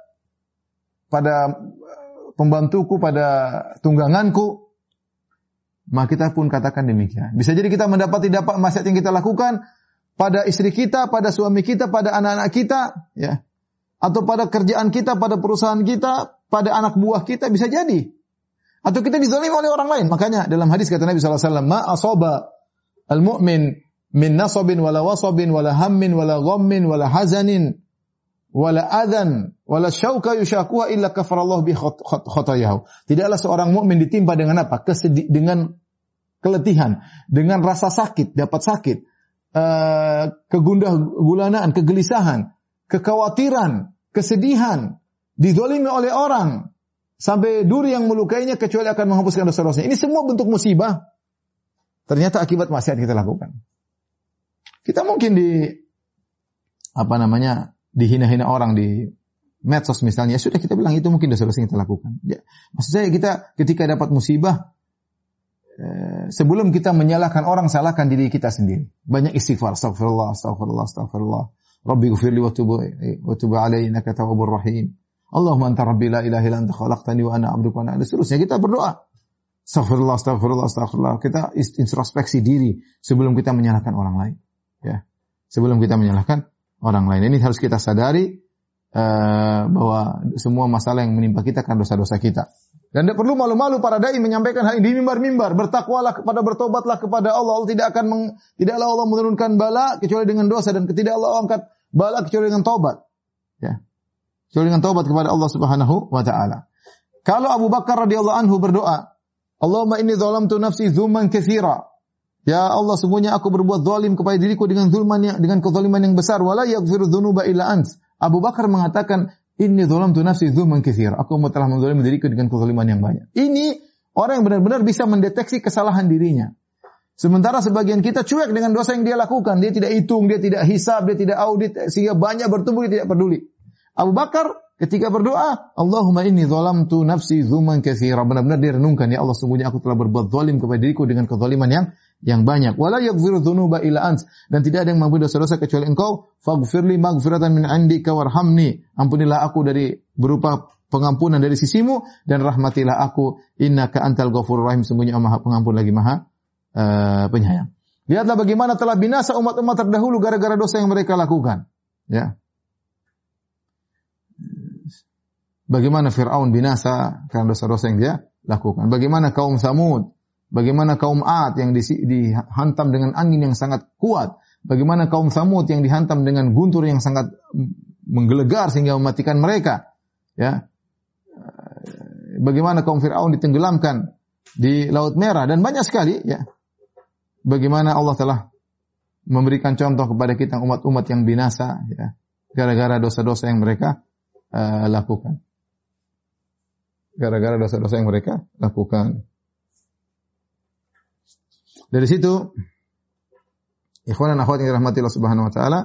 pada pembantuku, pada tungganganku, maka kita pun katakan demikian. Bisa jadi kita mendapati dampak maksiat yang kita lakukan pada istri kita, pada suami kita, pada anak-anak kita, ya. Atau pada kerjaan kita, pada perusahaan kita, pada anak buah kita bisa jadi. Atau kita dizalimi oleh orang lain. Makanya dalam hadis kata Nabi sallallahu alaihi wasallam, "Ma asaba al-mu'min min nasabin wala wasabin wala hammin wala ghammin wala hazanin wala adan wala syauka yushakuha illa kafarallahu bi khotayahu. Tidaklah seorang mukmin ditimpa dengan apa? Kesedi dengan keletihan, dengan rasa sakit, dapat sakit, uh, kegundah gulanaan, kegelisahan, kekhawatiran, kesedihan, didolimi oleh orang, sampai duri yang melukainya kecuali akan menghapuskan dosa-dosanya. Ini semua bentuk musibah. Ternyata akibat maksiat kita lakukan. Kita mungkin di apa namanya dihina-hina orang di medsos misalnya, ya sudah kita bilang itu mungkin dosa-dosa yang kita lakukan. Ya, maksud saya kita ketika dapat musibah eh, sebelum kita menyalahkan orang salahkan diri kita sendiri. Banyak istighfar, astagfirullah, astagfirullah, astagfirullah. Rabbi ghfirli wa tub wa tub alayya innaka tawwabur rahim. Allahumma anta rabbi la ilaha illa anta khalaqtani wa ana 'abduka wa ana seterusnya kita berdoa. Astagfirullah, astagfirullah, astagfirullah. Kita introspeksi diri sebelum kita menyalahkan orang lain. Ya. Sebelum kita menyalahkan orang lain. Ini harus kita sadari uh, bahwa semua masalah yang menimpa kita kan dosa-dosa kita. Dan tidak perlu malu-malu para dai menyampaikan hal ini di mimbar-mimbar. Bertakwalah kepada bertobatlah kepada Allah. Allah tidak akan meng, tidaklah Allah menurunkan bala kecuali dengan dosa dan tidak Allah angkat bala kecuali dengan taubat. Ya. Kecuali dengan taubat kepada Allah Subhanahu wa taala. Kalau Abu Bakar radhiyallahu anhu berdoa, Allahumma inni zalamtu nafsi zulman katsira. Ya Allah, semuanya aku berbuat zalim kepada diriku dengan zulman yang, dengan kezaliman yang besar. Wala yaghfiru dzunuba illa ant. Abu Bakar mengatakan, Inni zalamtu nafsi zulman katsira. Aku telah menzalimi diriku dengan kezaliman yang banyak. Ini orang yang benar-benar bisa mendeteksi kesalahan dirinya. Sementara sebagian kita cuek dengan dosa yang dia lakukan. Dia tidak hitung, dia tidak hisab, dia tidak audit. Sehingga banyak bertumbuh, dia tidak peduli. Abu Bakar ketika berdoa, Allahumma inni zalamtu nafsi zulman katsira. Benar-benar dia renungkan, ya Allah sungguhnya aku telah berbuat zalim kepada diriku dengan kezaliman yang yang banyak. Wala yaghfiru dzunuba illa ant dan tidak ada yang mengampuni dosa-dosa kecuali Engkau. Faghfirli maghfiratan min indika warhamni. Ampunilah aku dari berupa pengampunan dari sisimu dan rahmatilah aku innaka antal ghafurur rahim sembunyi Maha Pengampun lagi Maha uh, penyayang. Lihatlah bagaimana telah binasa umat-umat terdahulu gara-gara dosa yang mereka lakukan. Ya. Bagaimana Fir'aun binasa karena dosa-dosa yang dia lakukan. Bagaimana kaum Samud Bagaimana kaum Ad yang dihantam dengan angin yang sangat kuat. Bagaimana kaum Samud yang dihantam dengan guntur yang sangat menggelegar sehingga mematikan mereka. Ya. Bagaimana kaum Fir'aun ditenggelamkan di Laut Merah dan banyak sekali ya. Bagaimana Allah telah memberikan contoh kepada kita umat-umat yang binasa ya gara-gara dosa-dosa yang mereka uh, lakukan. Gara-gara dosa-dosa yang mereka lakukan. Dari situ ikhwan dan akhwat yang dirahmati Allah Subhanahu wa taala,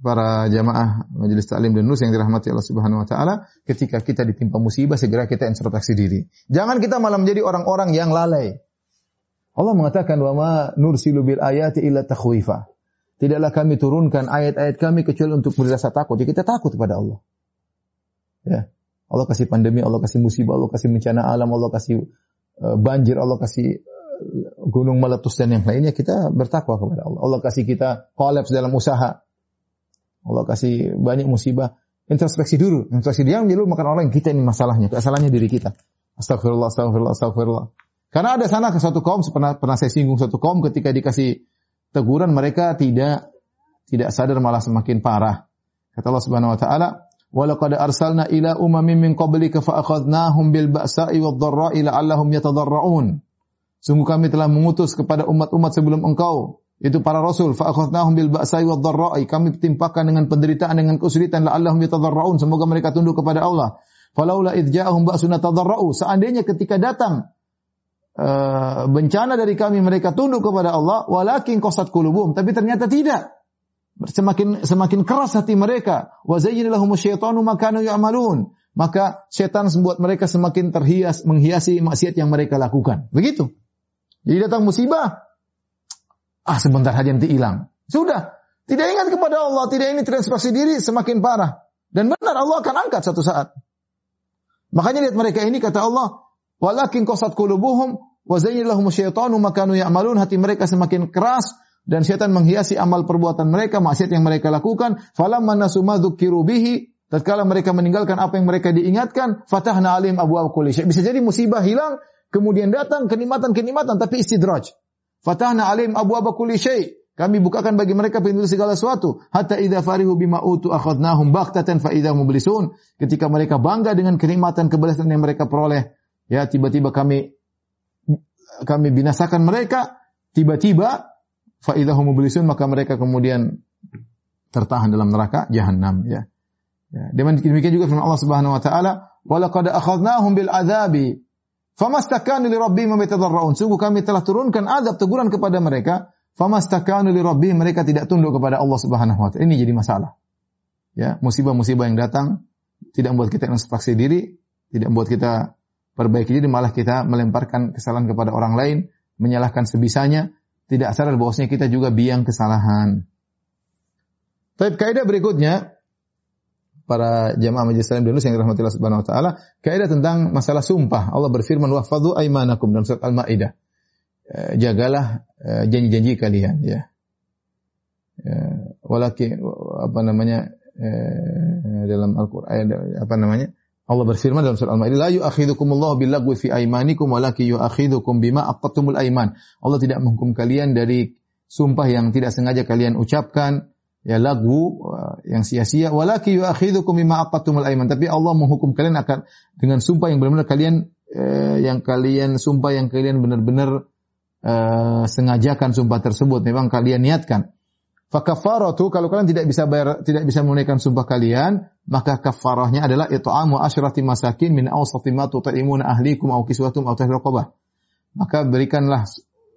para jamaah majelis taklim dan nus yang dirahmati Allah Subhanahu wa taala, ketika kita ditimpa musibah segera kita introspeksi diri. Jangan kita malah menjadi orang-orang yang lalai. Allah mengatakan wa ma nursilu bil ayati illa takhwifa. Tidaklah kami turunkan ayat-ayat kami kecuali untuk berasa takut. Jadi kita takut kepada Allah. Ya. Allah kasih pandemi, Allah kasih musibah, Allah kasih bencana alam, Allah kasih uh, banjir, Allah kasih gunung meletus dan yang lainnya kita bertakwa kepada Allah. Allah kasih kita kolaps dalam usaha. Allah kasih banyak musibah. Introspeksi dulu. Introspeksi dia dulu makan orang kita ini masalahnya. Kesalahannya diri kita. Astagfirullah, astagfirullah, astagfirullah. Karena ada sana ke suatu kaum, pernah, pernah saya singgung suatu kaum ketika dikasih teguran mereka tidak tidak sadar malah semakin parah. Kata Allah Subhanahu wa taala, "Walaqad arsalna ila umamin min qablika fa bil ba'sa'i wad dharra'i la'allahum yatadarra'un." Sungguh kami telah mengutus kepada umat-umat sebelum engkau. Itu para rasul. Fa akhadnahum bil ba'sai wad dharra'i. Kami timpakan dengan penderitaan dengan kesulitan. La'allahum yatadarraun semoga mereka tunduk kepada Allah. Falaula id ja'ahum ba'suna tadarra'u seandainya ketika datang uh, bencana dari kami mereka tunduk kepada Allah. Walakin qasat qulubuhum. Tapi ternyata tidak. Semakin semakin keras hati mereka. Wa zayyana lahum syaitanu ma kanu ya'malun maka setan membuat mereka semakin terhias menghiasi maksiat yang mereka lakukan. Begitu jadi datang musibah, ah sebentar saja nanti hilang. Sudah, tidak ingat kepada Allah, tidak ini transpaksi diri semakin parah. Dan benar Allah akan angkat satu saat. Makanya lihat mereka ini kata Allah, walakin qasat qulubuhum wa zayyinalahum syaitanu makanu ya'malun hati mereka semakin keras dan syaitan menghiasi amal perbuatan mereka, maksiat yang mereka lakukan. Falamma nasu ma tatkala mereka meninggalkan apa yang mereka diingatkan, fatahna alim abu kulli Bisa jadi musibah hilang, Kemudian datang kenikmatan-kenikmatan tapi istidraj. Fatahna alim abu abu kulli syai. Kami bukakan bagi mereka pintu segala sesuatu. Hatta idza farihu bima utu akhadnahum baghtatan fa idza mublisun. Ketika mereka bangga dengan kenikmatan kebelasan yang mereka peroleh, ya tiba-tiba kami kami binasakan mereka, tiba-tiba fa idza mublisun maka mereka kemudian tertahan dalam neraka jahanam ya. Ya, demikian juga firman Allah Subhanahu wa taala, wa laqad akhadnahum bil adzabi famastakanu li rabbihim yatadarrun. Sungguh kami telah turunkan azab teguran kepada mereka, famastakanu li rabbihim mereka tidak tunduk kepada Allah Subhanahu wa taala. Ini jadi masalah. Ya, musibah-musibah yang datang tidak membuat kita introspeksi diri, tidak membuat kita perbaiki diri, malah kita melemparkan kesalahan kepada orang lain, menyalahkan sebisanya, tidak sadar bahwasanya kita juga biang kesalahan. Tapi kaidah berikutnya para jamaah majelis salim dulu yang dirahmati Allah Subhanahu wa taala, kaidah tentang masalah sumpah. Allah berfirman wahfadzu aimanakum dalam surat Al-Maidah. Eh, jagalah eh, janji-janji kalian ya. ya walaki apa namanya eh, dalam Al-Qur'an apa namanya? Allah berfirman dalam surah Al-Maidah, "La yu'akhidukumullahu billagwi fi aimanikum walakin yu'akhidukum bima aqattumul aiman." Allah tidak menghukum kalian dari sumpah yang tidak sengaja kalian ucapkan ya lagu uh, yang sia-sia. Walaki yu'akhidukum bima aqattumul aiman tapi Allah menghukum kalian akan dengan sumpah yang benar-benar kalian eh, yang kalian sumpah yang kalian benar-benar eh, sengajakan sumpah tersebut. Memang kalian niatkan. Fakafaratu kalau kalian tidak bisa bayar tidak bisa menunaikan sumpah kalian maka kafarahnya adalah it'amu asyrati masakin min awsati ma tut'imuna ahlikum aw kiswatum aw maka berikanlah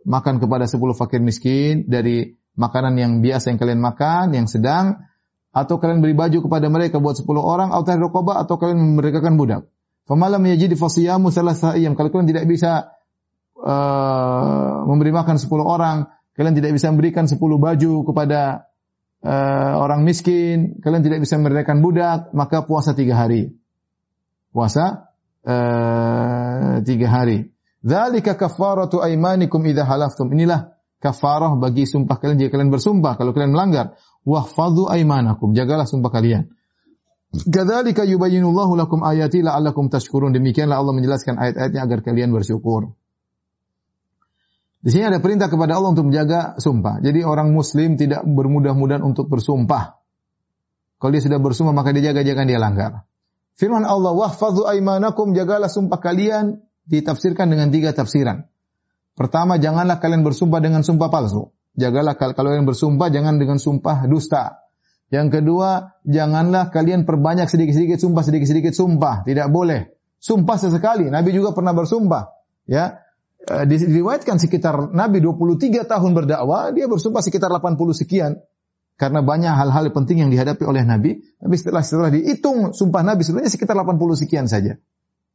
makan kepada 10 fakir miskin dari makanan yang biasa yang kalian makan, yang sedang, atau kalian beri baju kepada mereka buat 10 orang, atau rokobah, atau kalian memerdekakan budak. Famalam yajid fasiyamu salasah iyam. Kalau kalian tidak bisa uh, memberi makan 10 orang, kalian tidak bisa memberikan 10 baju kepada uh, orang miskin, kalian tidak bisa memerdekakan budak, maka puasa tiga hari. Puasa uh, tiga hari. Dzalika kafaratu aimanikum idza halaftum. Inilah kafarah bagi sumpah kalian jika kalian bersumpah kalau kalian melanggar. Wahfadhu aimanakum, jagalah sumpah kalian. Kadzalika yubayyinullahu lakum ayati la'allakum tashkurun. Demikianlah Allah menjelaskan ayat-ayatnya agar kalian bersyukur. Di sini ada perintah kepada Allah untuk menjaga sumpah. Jadi orang muslim tidak bermudah-mudahan untuk bersumpah. Kalau dia sudah bersumpah maka dia jaga jangan dia langgar. Firman Allah, "Wahfadhu aimanakum," jagalah sumpah kalian ditafsirkan dengan tiga tafsiran. Pertama, janganlah kalian bersumpah dengan sumpah palsu. Jagalah kalau kalian bersumpah jangan dengan sumpah dusta. Yang kedua, janganlah kalian perbanyak sedikit-sedikit sumpah, sedikit-sedikit sumpah. Tidak boleh. Sumpah sesekali. Nabi juga pernah bersumpah. Ya, e, diriwayatkan sekitar Nabi 23 tahun berdakwah, dia bersumpah sekitar 80 sekian. Karena banyak hal-hal penting yang dihadapi oleh Nabi. Tapi setelah setelah dihitung sumpah Nabi sebenarnya sekitar 80 sekian saja.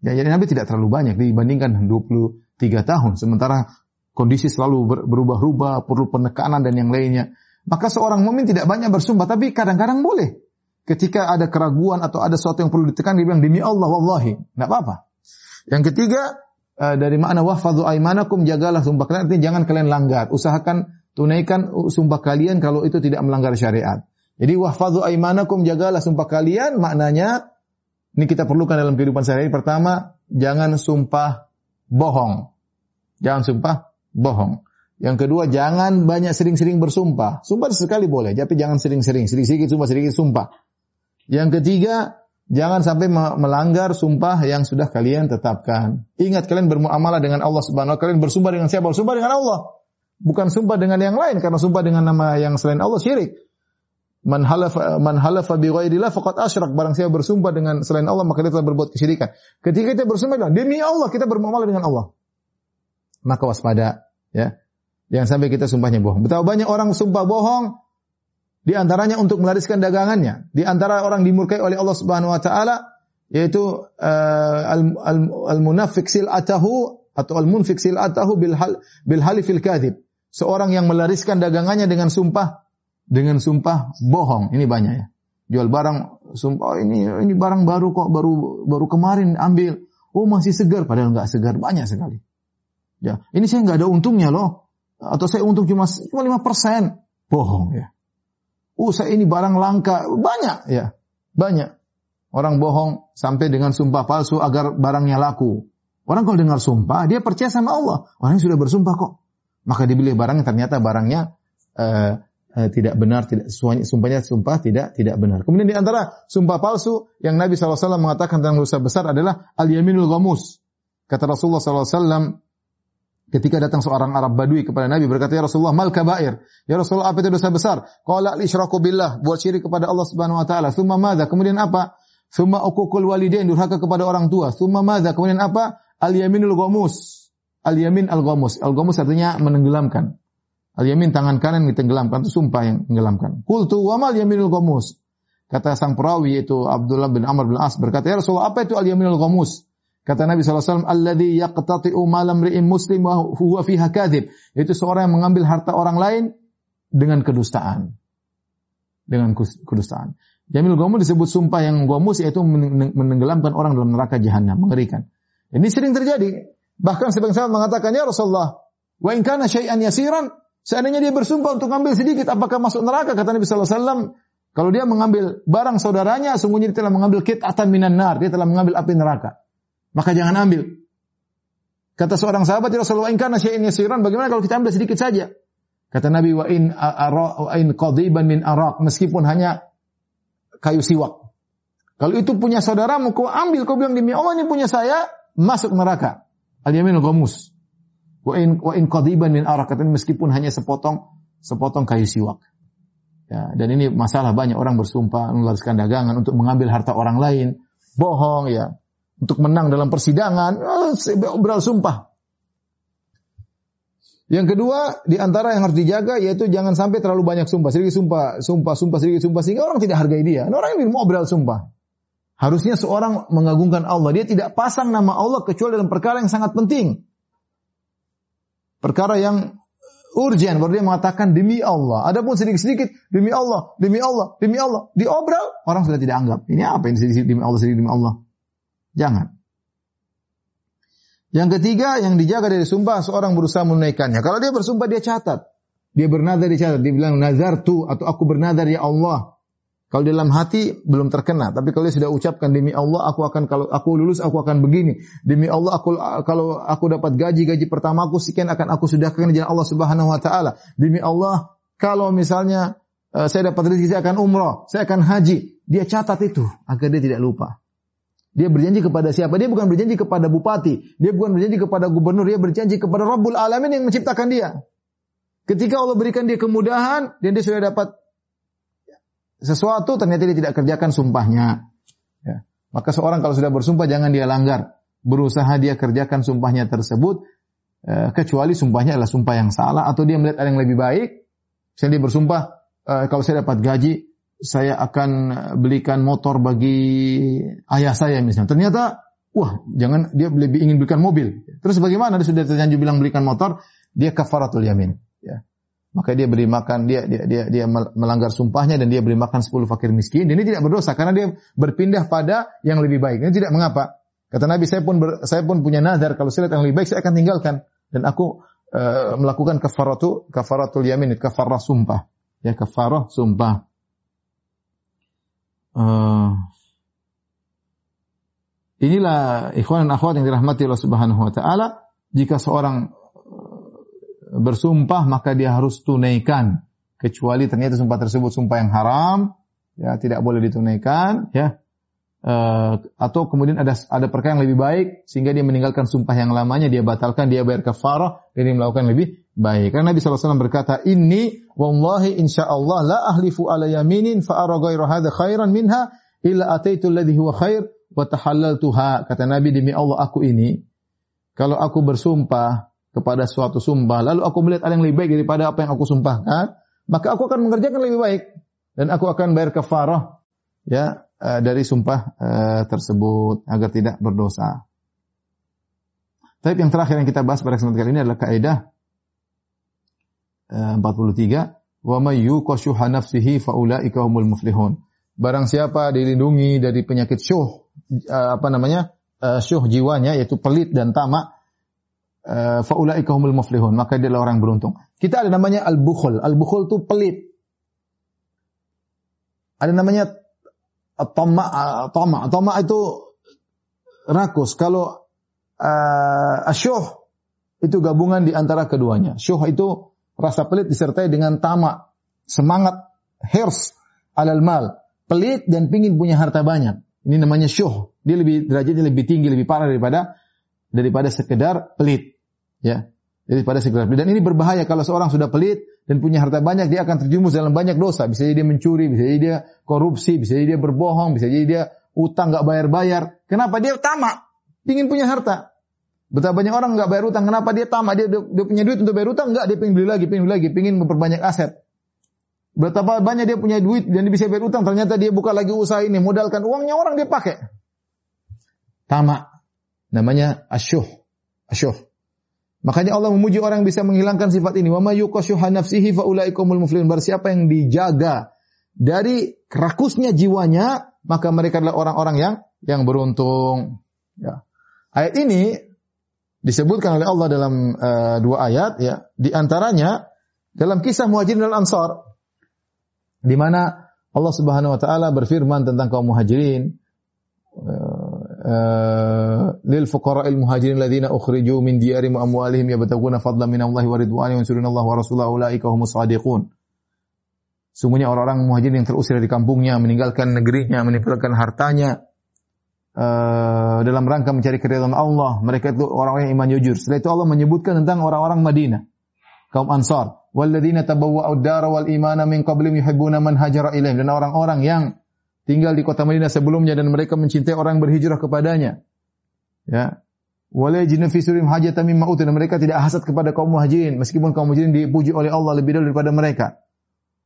Ya, jadi Nabi tidak terlalu banyak dibandingkan 23 tahun. Sementara kondisi selalu berubah-ubah, perlu penekanan dan yang lainnya. Maka seorang mukmin tidak banyak bersumpah, tapi kadang-kadang boleh. Ketika ada keraguan atau ada sesuatu yang perlu ditekan, dia bilang demi Allah, wallahi, tidak apa-apa. Yang ketiga, eh, dari makna wahfadhu aimanakum, jagalah sumpah kalian, artinya jangan kalian langgar. Usahakan tunaikan sumpah kalian kalau itu tidak melanggar syariat. Jadi wahfadhu aimanakum, jagalah sumpah kalian, maknanya ini kita perlukan dalam kehidupan sehari-hari. Pertama, jangan sumpah bohong. Jangan sumpah bohong. Yang kedua, jangan banyak sering-sering bersumpah. Sumpah sekali boleh, tapi jangan sering-sering. Sedikit-sedikit sumpah, sedikit sumpah. Yang ketiga, jangan sampai melanggar sumpah yang sudah kalian tetapkan. Ingat kalian bermuamalah dengan Allah Subhanahu wa Kalian bersumpah dengan siapa? Bersumpah dengan Allah. Bukan sumpah dengan yang lain karena sumpah dengan nama yang selain Allah syirik. Man halafa man halafa bi ghairillah faqad asyrak. Barang siapa bersumpah dengan selain Allah maka dia telah berbuat kesyirikan. Ketika kita bersumpah demi Allah kita bermuamalah dengan Allah. Maka waspada ya. Jangan sampai kita sumpahnya bohong. Betapa banyak orang sumpah bohong di antaranya untuk melariskan dagangannya. Di antara orang dimurkai oleh Allah Subhanahu wa taala yaitu uh, al-munafiq al sil'atahu atau al-munfiq sil'atahu bil hal bil halifil kadhib. Seorang yang melariskan dagangannya dengan sumpah dengan sumpah bohong. Ini banyak ya. Jual barang sumpah oh, ini ini barang baru kok baru baru kemarin ambil. Oh masih segar padahal nggak segar banyak sekali. Ya, ini saya nggak ada untungnya loh. Atau saya untung cuma cuma lima persen. Bohong ya. Oh saya ini barang langka banyak ya. Banyak. Orang bohong sampai dengan sumpah palsu agar barangnya laku. Orang kalau dengar sumpah, dia percaya sama Allah. Orang sudah bersumpah kok. Maka dibeli barangnya, ternyata barangnya eh, tidak benar, tidak sumpahnya sumpah tidak tidak benar. Kemudian di antara sumpah palsu yang Nabi SAW mengatakan tentang dosa besar adalah al-yaminul ghamus. Kata Rasulullah SAW ketika datang seorang Arab Badui kepada Nabi berkata, "Ya Rasulullah, mal kabair?" Ya Rasulullah, apa itu dosa besar? Qala al-isyraku billah, buat syirik kepada Allah Subhanahu wa taala. Tsumma madza? Kemudian apa? Summa uququl walidain durhaka kepada orang tua. Summa madza? Kemudian apa? Al yaminul ghamus. Al yamin al ghamus. Al ghamus artinya menenggelamkan. Al yamin tangan kanan ditenggelamkan itu sumpah yang menenggelamkan. Qultu wa mal yaminul ghamus? Kata sang perawi yaitu Abdullah bin Amr bin As berkata, "Ya Rasulullah, apa itu al yaminul ghamus?" Kata Nabi SAW, Alladhi yaqtati'u malam ri'im muslim wa huwa fiha kadhib. Itu seorang yang mengambil harta orang lain dengan kedustaan. Dengan kedustaan. Jamil gomus disebut sumpah yang gomus yaitu menenggelamkan orang dalam neraka jahanam, mengerikan. Ini sering terjadi. Bahkan sebagian sahabat mengatakan, Ya Rasulullah, wa in kana syai'an yasiran, seandainya dia bersumpah untuk mengambil sedikit, apakah masuk neraka? Kata Nabi SAW, kalau dia mengambil barang saudaranya, sungguhnya dia telah mengambil kit'atan minan nar, dia telah mengambil api neraka. Maka jangan ambil. Kata seorang sahabat, Ya Rasulullah, in kana syai'an yasiran, bagaimana kalau kita ambil sedikit saja? Kata Nabi, wa in, ara, wa in qadiban min arak, meskipun hanya kayu siwak. Kalau itu punya saudaramu, kau ambil, kau bilang demi Allah ini punya saya, masuk neraka. Al-yaminul ghamus. Wa in, wa in qadiban min meskipun hanya sepotong sepotong kayu siwak. Ya, dan ini masalah banyak orang bersumpah melaraskan dagangan untuk mengambil harta orang lain, bohong ya untuk menang dalam persidangan, oh, bersumpah. Yang kedua, di antara yang harus dijaga yaitu jangan sampai terlalu banyak sumpah. Sedikit sumpah, sumpah, sumpah, sedikit sumpah sehingga orang tidak hargai dia. Nah, orang yang mau sumpah. Harusnya seorang mengagungkan Allah. Dia tidak pasang nama Allah kecuali dalam perkara yang sangat penting. Perkara yang urgent baru dia mengatakan demi Allah. Adapun sedikit-sedikit demi Allah, demi Allah, demi Allah, diobral orang sudah tidak anggap. Ini apa ini sedikit demi Allah, sedikit demi Allah. Jangan. Yang ketiga, yang dijaga dari sumpah, seorang berusaha menunaikannya. Kalau dia bersumpah, dia catat. Dia bernadar, dia catat. Dia bilang, nazar tu, atau aku bernadar ya Allah. Kalau dalam hati belum terkena, tapi kalau dia sudah ucapkan demi Allah aku akan kalau aku lulus aku akan begini. Demi Allah aku kalau aku dapat gaji gaji pertama aku sekian akan aku sudahkan di jalan Allah Subhanahu wa taala. Demi Allah kalau misalnya uh, saya dapat rezeki saya akan umrah, saya akan haji. Dia catat itu agar dia tidak lupa. Dia berjanji kepada siapa? Dia bukan berjanji kepada bupati. Dia bukan berjanji kepada gubernur. Dia berjanji kepada Rabbul Alamin yang menciptakan dia. Ketika Allah berikan dia kemudahan dan dia sudah dapat sesuatu, ternyata dia tidak kerjakan sumpahnya. Ya. Maka seorang kalau sudah bersumpah jangan dia langgar. Berusaha dia kerjakan sumpahnya tersebut. Eh, kecuali sumpahnya adalah sumpah yang salah. Atau dia melihat ada yang lebih baik. Misalnya dia bersumpah, eh, kalau saya dapat gaji, saya akan belikan motor bagi ayah saya misalnya. Ternyata, wah, jangan dia lebih ingin belikan mobil. Terus bagaimana? Dia sudah terjanji bilang belikan motor, dia kafaratul yamin. Maka dia beri makan, dia dia dia dia melanggar sumpahnya dan dia beri makan 10 fakir miskin. Dan ini tidak berdosa karena dia berpindah pada yang lebih baik. Ini tidak mengapa. Kata Nabi, saya pun ber, saya pun punya nazar kalau saya lihat yang lebih baik saya akan tinggalkan dan aku uh, melakukan kafaratul kafaratul yamin, kafarah sumpah. Ya, kafarah sumpah. Uh, inilah ikhwan dan akhwat yang dirahmati Allah Subhanahu wa taala, jika seorang bersumpah maka dia harus tunaikan kecuali ternyata sumpah tersebut sumpah yang haram, ya tidak boleh ditunaikan, ya. Uh, atau kemudian ada ada perkara yang lebih baik sehingga dia meninggalkan sumpah yang lamanya dia batalkan dia bayar kafarah dan dia melakukan lebih baik. Karena Nabi SAW berkata, Inni wallahi Allah la ahlifu ala yaminin fa ara hadha khairan minha illa ataitu alladhi huwa khair wa tahallaltuha. Kata Nabi demi Allah aku ini kalau aku bersumpah kepada suatu sumpah lalu aku melihat ada yang lebih baik daripada apa yang aku sumpahkan, maka aku akan mengerjakan lebih baik dan aku akan bayar kafarah ya eh, dari sumpah uh, tersebut agar tidak berdosa. Tapi yang terakhir yang kita bahas pada kesempatan kali ini adalah kaidah 43 wa may yuqashuha nafsihi faulaika humul muflihun. Barang siapa dilindungi dari penyakit syuh eh, apa namanya? Eh, syuh jiwanya yaitu pelit dan tamak eh, faulaika humul muflihun, maka dia adalah orang beruntung. Kita ada namanya al-bukhul. Al-bukhul itu pelit. Ada namanya tama tama tama itu rakus. Kalau uh, asyuh itu gabungan di antara keduanya. Syuh itu Rasa pelit disertai dengan tamak, semangat, hirs, alal mal. Pelit dan pingin punya harta banyak. Ini namanya syuh. Dia lebih derajatnya lebih tinggi, lebih parah daripada daripada sekedar pelit. Ya. Daripada sekedar pelit. Dan ini berbahaya kalau seorang sudah pelit dan punya harta banyak, dia akan terjumus dalam banyak dosa. Bisa jadi dia mencuri, bisa jadi dia korupsi, bisa jadi dia berbohong, bisa jadi dia utang nggak bayar-bayar. Kenapa dia tamak? Pingin punya harta. Betapa banyak orang nggak bayar utang. Kenapa dia tamak? Dia, dia, dia punya duit untuk bayar utang? Nggak, dia pingin beli lagi, pingin beli lagi, pingin memperbanyak aset. Betapa banyak dia punya duit dan dia bisa bayar utang. Ternyata dia buka lagi usaha ini, modalkan uangnya orang dia pakai. Tamak. Namanya asyuh. Asyuh. Makanya Allah memuji orang yang bisa menghilangkan sifat ini. Wa may nafsihi fa muflihun. Siapa yang dijaga dari rakusnya jiwanya, maka mereka adalah orang-orang yang yang beruntung. Ya. Ayat ini disebutkan oleh Allah dalam uh, dua ayat ya. Di antaranya dalam kisah Muhajirin dan Ansar di mana Allah Subhanahu wa taala berfirman tentang kaum Muhajirin lil fuqara'il muhajirin alladziina ukhriju min diyarihim wa amwalihim yabtaguna fadlan min Allah wa ridwanan wa yansuruna Allah wa rasulahu ulaika humus shadiqun. Sungguhnya orang-orang muhajirin yang terusir dari kampungnya, meninggalkan negerinya, meninggalkan hartanya, uh, dalam rangka mencari keridhaan Allah. Mereka itu orang-orang yang iman jujur. Setelah itu Allah menyebutkan tentang orang-orang Madinah, kaum Ansar. Walladzina tabawwa'u ad-dara wal imana min qablihim yuhibbuna man hajara ilaihim dan orang-orang yang tinggal di kota Madinah sebelumnya dan mereka mencintai orang berhijrah kepadanya. Ya. Wala yajiduna fi surim hajatan mimma mereka tidak hasad kepada kaum muhajirin meskipun kaum muhajirin dipuji oleh Allah lebih dahulu daripada mereka.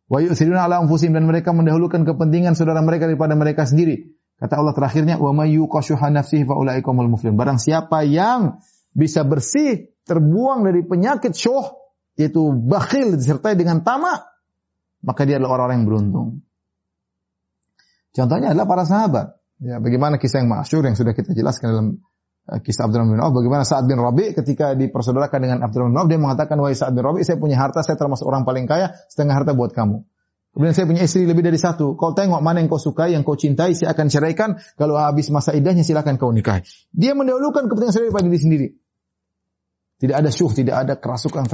Wa yusiruna ala anfusihim dan mereka mendahulukan kepentingan saudara mereka daripada mereka sendiri. Kata Allah terakhirnya wa may yuqashuha nafsihi fa ulaikumul muflihun. Barang siapa yang bisa bersih terbuang dari penyakit syuh yaitu bakhil disertai dengan tamak, maka dia adalah orang-orang yang beruntung. Contohnya adalah para sahabat. Ya, bagaimana kisah yang masyur yang sudah kita jelaskan dalam uh, kisah Abdurrahman bin Auf, bagaimana Sa'ad bin Rabi ketika dipersaudarakan dengan Abdurrahman bin Auf, dia mengatakan, wahai Sa'ad bin Rabi, saya punya harta, saya termasuk orang paling kaya, setengah harta buat kamu. Kemudian saya punya istri lebih dari satu. Kau tengok mana yang kau sukai, yang kau cintai, saya akan ceraikan. Kalau habis masa idahnya silakan kau nikahi. Dia mendahulukan kepentingan sendiri pada diri sendiri. Tidak ada syuh, tidak ada kerasukan,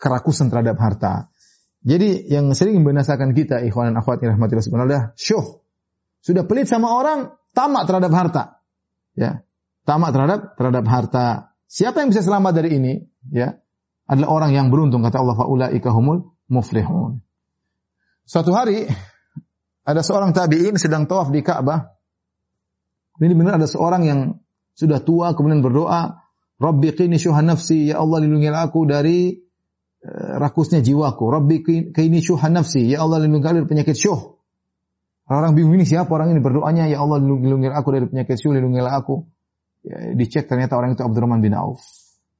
kerakusan terhadap harta. Jadi yang sering membinasakan kita, ikhwan dan akhwat yang rahmatillah subhanahu adalah syuh. Sudah pelit sama orang, tamak terhadap harta. Ya, tamak terhadap terhadap harta. Siapa yang bisa selamat dari ini? Ya, adalah orang yang beruntung kata Allah faulaika humul muflihun. Suatu hari ada seorang tabi'in sedang tawaf di Ka'bah. Ini benar ada seorang yang sudah tua kemudian berdoa, Rabbi qini syuha nafsi, ya Allah lindungilah aku dari uh, rakusnya jiwaku. Rabbi qini syuha nafsi, ya Allah lindungilah dari penyakit syuh. Orang, bingung ini siapa orang ini berdoanya, ya Allah lindungilah aku dari penyakit syuh, lindungilah aku. Ya, dicek ternyata orang itu Abdurrahman bin Auf.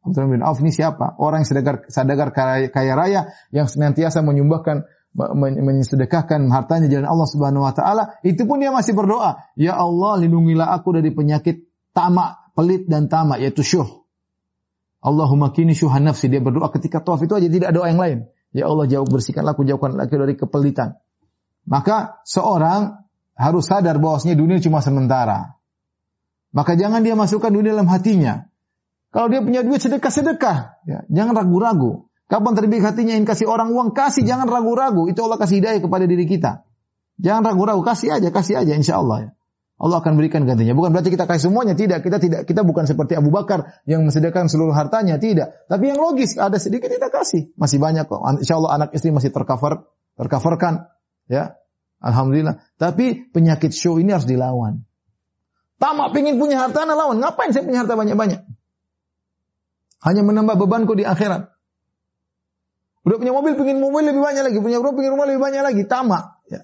Abdurrahman bin Auf ini siapa? Orang yang sadagar, sadagar kaya, raya yang senantiasa menyumbahkan mensedekahkan hartanya jalan Allah Subhanahu wa taala, itu pun dia masih berdoa, "Ya Allah, lindungilah aku dari penyakit tamak, pelit dan tamak yaitu syuh." Allahumma kini syuhan nafsi. Dia berdoa ketika tawaf itu aja tidak doa yang lain. Ya Allah jauh bersihkanlah aku jauhkan lagi dari kepelitan. Maka seorang harus sadar bahwasanya dunia cuma sementara. Maka jangan dia masukkan dunia dalam hatinya. Kalau dia punya duit sedekah-sedekah, ya, jangan ragu-ragu. Kapan terbit hatinya ingin kasih orang uang, kasih, jangan ragu-ragu. Itu Allah kasih hidayah kepada diri kita. Jangan ragu-ragu, kasih aja, kasih aja insya Allah ya. Allah akan berikan gantinya. Bukan berarti kita kasih semuanya, tidak. Kita tidak kita bukan seperti Abu Bakar yang mensediakan seluruh hartanya, tidak. Tapi yang logis, ada sedikit kita kasih. Masih banyak kok. Insya Allah anak istri masih tercover, tercoverkan. Ya, Alhamdulillah. Tapi penyakit show ini harus dilawan. Tamak pingin punya harta, nah lawan. Ngapain saya punya harta banyak-banyak? Hanya menambah bebanku di akhirat. Udah punya mobil, pingin mobil lebih banyak lagi. Punya rumah, pingin rumah lebih banyak lagi. Tamak. Ya.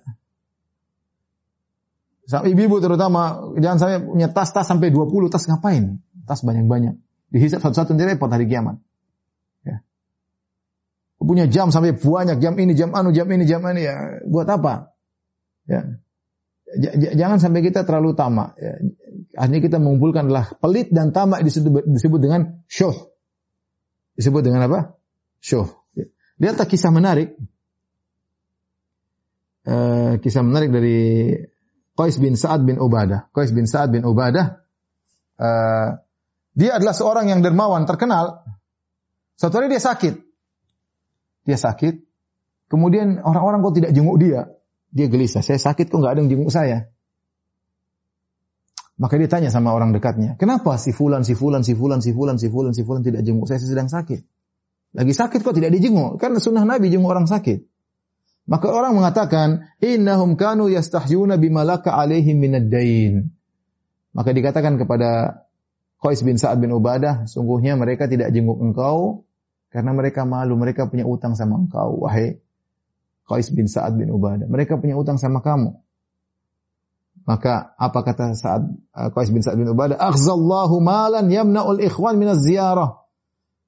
Ibu-ibu terutama, jangan sampai punya tas-tas sampai 20 tas ngapain? Tas banyak-banyak. Dihisap satu-satu nanti repot hari kiamat. Ya. Punya jam sampai banyak, jam ini, jam anu, jam ini, jam ini, ya. Buat apa? Ya. J jangan sampai kita terlalu tamak. Ya. Akhirnya kita mengumpulkan adalah pelit dan tamak disebut, disebut dengan syuh. Disebut dengan apa? Syuh. Ya. Lihat kisah menarik. Uh, kisah menarik dari Qais bin Sa'ad bin Ubadah. Qais bin Sa'ad bin Ubadah uh, dia adalah seorang yang dermawan terkenal. Suatu hari dia sakit. Dia sakit. Kemudian orang-orang kok tidak jenguk dia. Dia gelisah. Saya sakit kok nggak ada yang jenguk saya. Maka dia tanya sama orang dekatnya, kenapa si fulan, si fulan, si fulan, si fulan, si fulan, si fulan tidak jenguk saya, saya sedang sakit. Lagi sakit kok tidak dijenguk? Karena sunnah Nabi jenguk orang sakit. Maka orang mengatakan, innahum kanu yastahyuna bimalaka alaihim minad dain. Maka dikatakan kepada Qais bin Sa'ad bin Ubadah, sungguhnya mereka tidak jenguk engkau karena mereka malu, mereka punya utang sama engkau, wahai Qais bin Sa'ad bin Ubadah. Mereka punya utang sama kamu. Maka apa kata Sa'ad uh, Qais bin Sa'ad bin Ubadah? Akhzallahu malan yamna'ul ikhwan minaz ziyarah.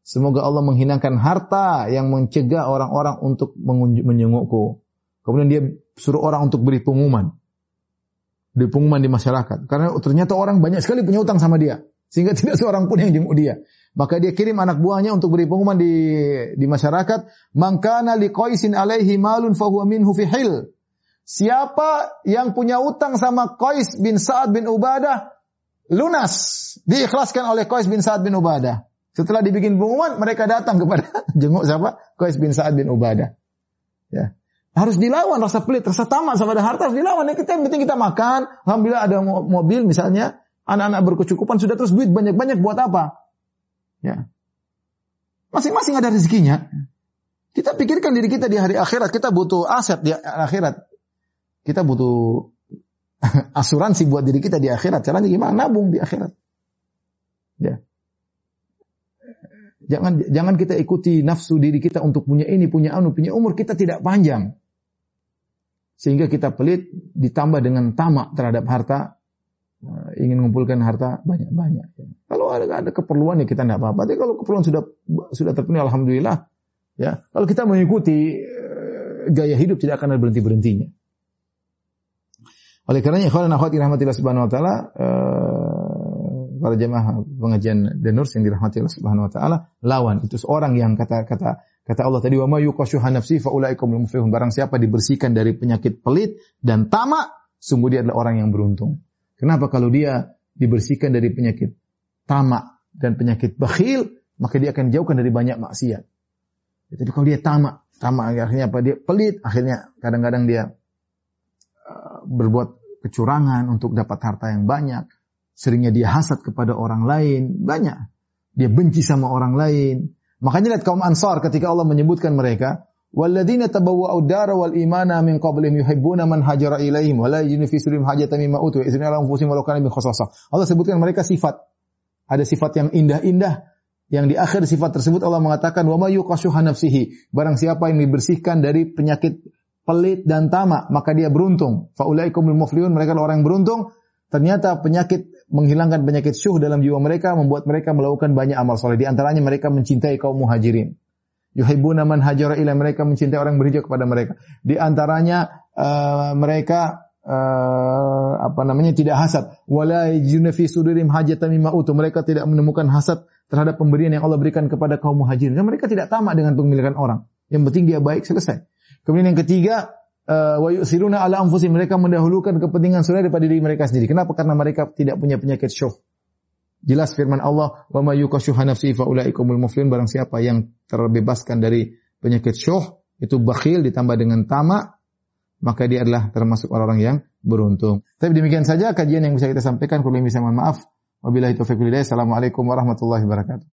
Semoga Allah menghinakan harta yang mencegah orang-orang untuk menjengukku. Kemudian dia suruh orang untuk beri pengumuman. Beri pengumuman di masyarakat. Karena ternyata orang banyak sekali punya utang sama dia. Sehingga tidak seorang pun yang jenguk dia. Maka dia kirim anak buahnya untuk beri pengumuman di di masyarakat, "Mangkana liqaisin alaihi malun fahuwa minhu fi hil." Siapa yang punya utang sama Qais bin Sa'ad bin Ubadah, lunas, diikhlaskan oleh Qais bin Sa'ad bin Ubadah. Setelah dibikin pengumuman, mereka datang kepada jenguk siapa? Qais bin Sa'ad bin Ubadah. Ya. Harus dilawan rasa pelit, rasa tamak sama harta harus dilawan. Ya, kita yang penting kita makan, alhamdulillah ada mobil misalnya, anak-anak berkecukupan sudah terus duit banyak-banyak buat apa? Ya. Masing-masing ada rezekinya. Kita pikirkan diri kita di hari akhirat, kita butuh aset di akhirat. Kita butuh asuransi buat diri kita di akhirat. Caranya gimana? Nabung di akhirat. Ya. Jangan jangan kita ikuti nafsu diri kita untuk punya ini, punya anu, punya umur kita tidak panjang. Sehingga kita pelit ditambah dengan tamak terhadap harta ingin mengumpulkan harta banyak-banyak. Kalau ada, ada keperluan ya kita tidak apa-apa. Tapi kalau keperluan sudah sudah terpenuhi, alhamdulillah. Ya, kalau kita mengikuti uh, gaya hidup tidak akan berhenti berhentinya. Oleh karenanya, ikhwan dan akhwat subhanahu wa taala, uh, para jemaah pengajian denurs yang dirahmati Allah subhanahu wa taala, lawan itu seorang yang kata kata kata Allah tadi wa may yuqashuha nafsi fa ulaikumul muflihun. Barang siapa dibersihkan dari penyakit pelit dan tamak, sungguh dia adalah orang yang beruntung. Kenapa kalau dia dibersihkan dari penyakit tamak dan penyakit bakhil, maka dia akan jauhkan dari banyak maksiat. Jadi kalau dia tamak, tamak akhirnya apa? Dia pelit, akhirnya kadang-kadang dia uh, berbuat kecurangan untuk dapat harta yang banyak. Seringnya dia hasad kepada orang lain, banyak. Dia benci sama orang lain. Makanya lihat kaum Ansar ketika Allah menyebutkan mereka, Walladzina tabawwa'u dara wal imana min qablihim yuhibbuna man hajara ilaihim wa la fi sudurihim hajatan mimma utu wa idzina lahum anfusihim walau. Allah sebutkan mereka sifat. Ada sifat yang indah-indah yang di akhir sifat tersebut Allah mengatakan wa may nafsihi. Barang siapa yang dibersihkan dari penyakit pelit dan tamak, maka dia beruntung. Fa ulaikumul muflihun, mereka adalah orang yang beruntung. Ternyata penyakit menghilangkan penyakit syuh dalam jiwa mereka membuat mereka melakukan banyak amal soleh. Di antaranya mereka mencintai kaum muhajirin. Yuhibbuna man hajara ila mereka mencintai orang berhijrah kepada mereka. Di antaranya uh, mereka uh, apa namanya tidak hasad. Wala yajiduna fi sudurihim hajatan mimma utu. Mereka tidak menemukan hasad terhadap pemberian yang Allah berikan kepada kaum muhajirin. Dan mereka tidak tamak dengan pemilikan orang. Yang penting dia baik selesai. Kemudian yang ketiga, uh, wa yusiruna ala anfusihim. Mereka mendahulukan kepentingan saudara daripada diri mereka sendiri. Kenapa? Karena mereka tidak punya penyakit syuh. Jelas firman Allah, "Wa may yukashuha nafsi fa ulaikumul muflihun." Barang siapa yang terbebaskan dari penyakit syuh, itu bakhil ditambah dengan tamak, maka dia adalah termasuk orang-orang yang beruntung. Tapi demikian saja kajian yang bisa kita sampaikan. Kalau bisa mohon maaf. Wabillahi taufiq Assalamualaikum warahmatullahi wabarakatuh.